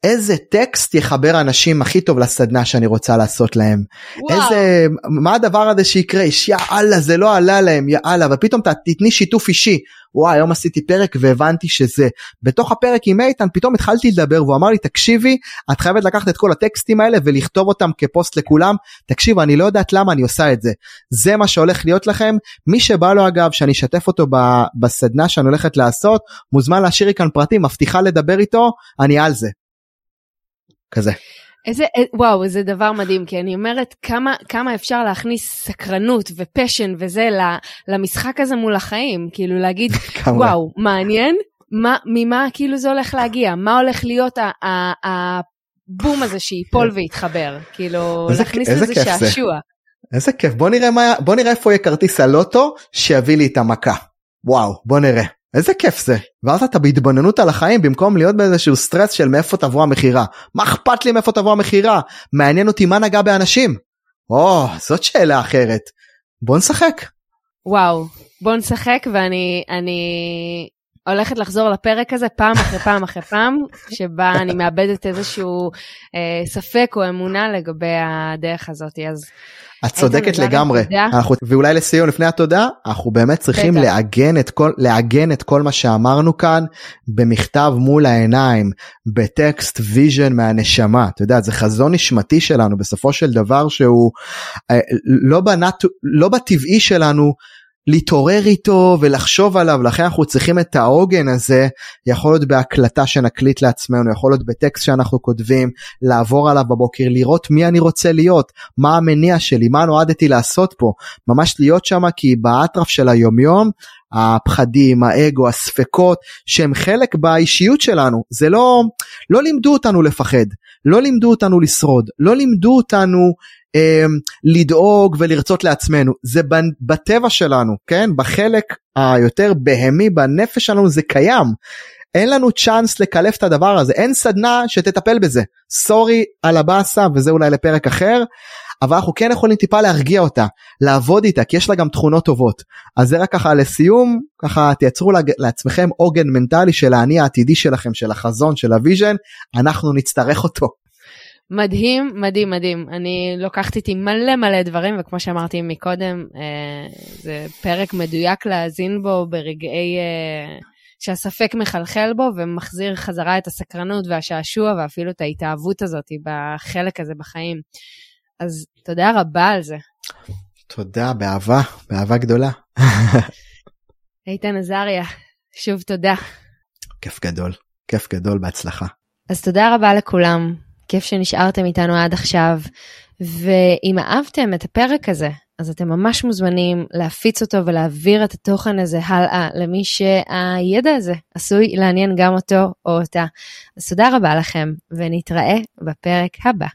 איזה טקסט יחבר אנשים הכי טוב לסדנה שאני רוצה לעשות להם. וואו. איזה מה הדבר הזה שיקרה יאללה זה לא עלה להם יאללה ופתאום תתני שיתוף אישי וואי היום עשיתי פרק והבנתי שזה בתוך הפרק עם איתן פתאום התחלתי לדבר והוא אמר לי תקשיבי את חייבת לקחת את כל הטקסטים האלה ולכתוב אותם כפוסט לכולם תקשיב אני לא יודעת למה אני עושה את זה זה מה שהולך להיות לכם מי שבא לו אגב שאני אשתף אותו בסדנה שאני הולכת לעשות מוזמן להשאיר לי כאן פרטים מבטיחה לדבר איתו אני על זה. כזה. איזה, אה, וואו, זה דבר מדהים, כי אני אומרת כמה, כמה אפשר להכניס סקרנות ופשן וזה למשחק הזה מול החיים, כאילו להגיד, וואו, מעניין, מה, ממה כאילו זה הולך להגיע, מה הולך להיות הבום הזה שייפול ויתחבר, כאילו להכניס לזה שעשוע. איזה כיף, בוא נראה, מה, בוא נראה איפה יהיה כרטיס הלוטו שיביא לי את המכה. וואו, בוא נראה. איזה כיף זה. ואז אתה בהתבוננות על החיים במקום להיות באיזשהו סטרס של מאיפה תבוא המכירה. מה אכפת לי מאיפה תבוא המכירה? מעניין אותי מה נגע באנשים. או, זאת שאלה אחרת. בוא נשחק. וואו, בוא נשחק ואני אני הולכת לחזור לפרק הזה פעם אחרי פעם אחרי פעם, שבה אני מאבדת איזשהו אה, ספק או אמונה לגבי הדרך הזאת. אז את צודקת לגמרי. אנחנו, ואולי לסיום לפני התודה, אנחנו באמת צריכים לעגן את, כל, לעגן את כל מה שאמרנו כאן במכתב מול העיניים, בטקסט vision מהנשמה. אתה יודע, זה חזון נשמתי שלנו בסופו של דבר שהוא אה, לא, בנת, לא בטבעי שלנו. להתעורר איתו ולחשוב עליו לכן אנחנו צריכים את העוגן הזה יכול להיות בהקלטה שנקליט לעצמנו יכול להיות בטקסט שאנחנו כותבים לעבור עליו בבוקר לראות מי אני רוצה להיות מה המניע שלי מה נועדתי לעשות פה ממש להיות שם כי באטרף של היומיום הפחדים, האגו, הספקות, שהם חלק באישיות שלנו. זה לא, לא לימדו אותנו לפחד, לא לימדו אותנו לשרוד, לא לימדו אותנו לדאוג ולרצות לעצמנו. זה בטבע שלנו, כן? בחלק היותר בהמי, בנפש שלנו זה קיים. אין לנו צ'אנס לקלף את הדבר הזה, אין סדנה שתטפל בזה. סורי על הבאסה וזה אולי לפרק אחר, אבל אנחנו כן יכולים טיפה להרגיע אותה, לעבוד איתה, כי יש לה גם תכונות טובות. אז זה רק ככה לסיום, ככה תייצרו לעצמכם עוגן מנטלי של האני העתידי שלכם, של החזון, של הוו vision, אנחנו נצטרך אותו. מדהים, מדהים, מדהים. אני לוקחת איתי מלא מלא דברים, וכמו שאמרתי מקודם, אה, זה פרק מדויק להאזין בו ברגעי אה, שהספק מחלחל בו ומחזיר חזרה את הסקרנות והשעשוע ואפילו את ההתאהבות הזאת בחלק הזה בחיים. אז תודה רבה על זה. תודה, באהבה, באהבה גדולה. איתן עזריה, שוב תודה. כיף גדול, כיף גדול, בהצלחה. אז תודה רבה לכולם, כיף שנשארתם איתנו עד עכשיו, ואם אהבתם את הפרק הזה, אז אתם ממש מוזמנים להפיץ אותו ולהעביר את התוכן הזה הלאה למי שהידע הזה עשוי לעניין גם אותו או אותה. אז תודה רבה לכם, ונתראה בפרק הבא.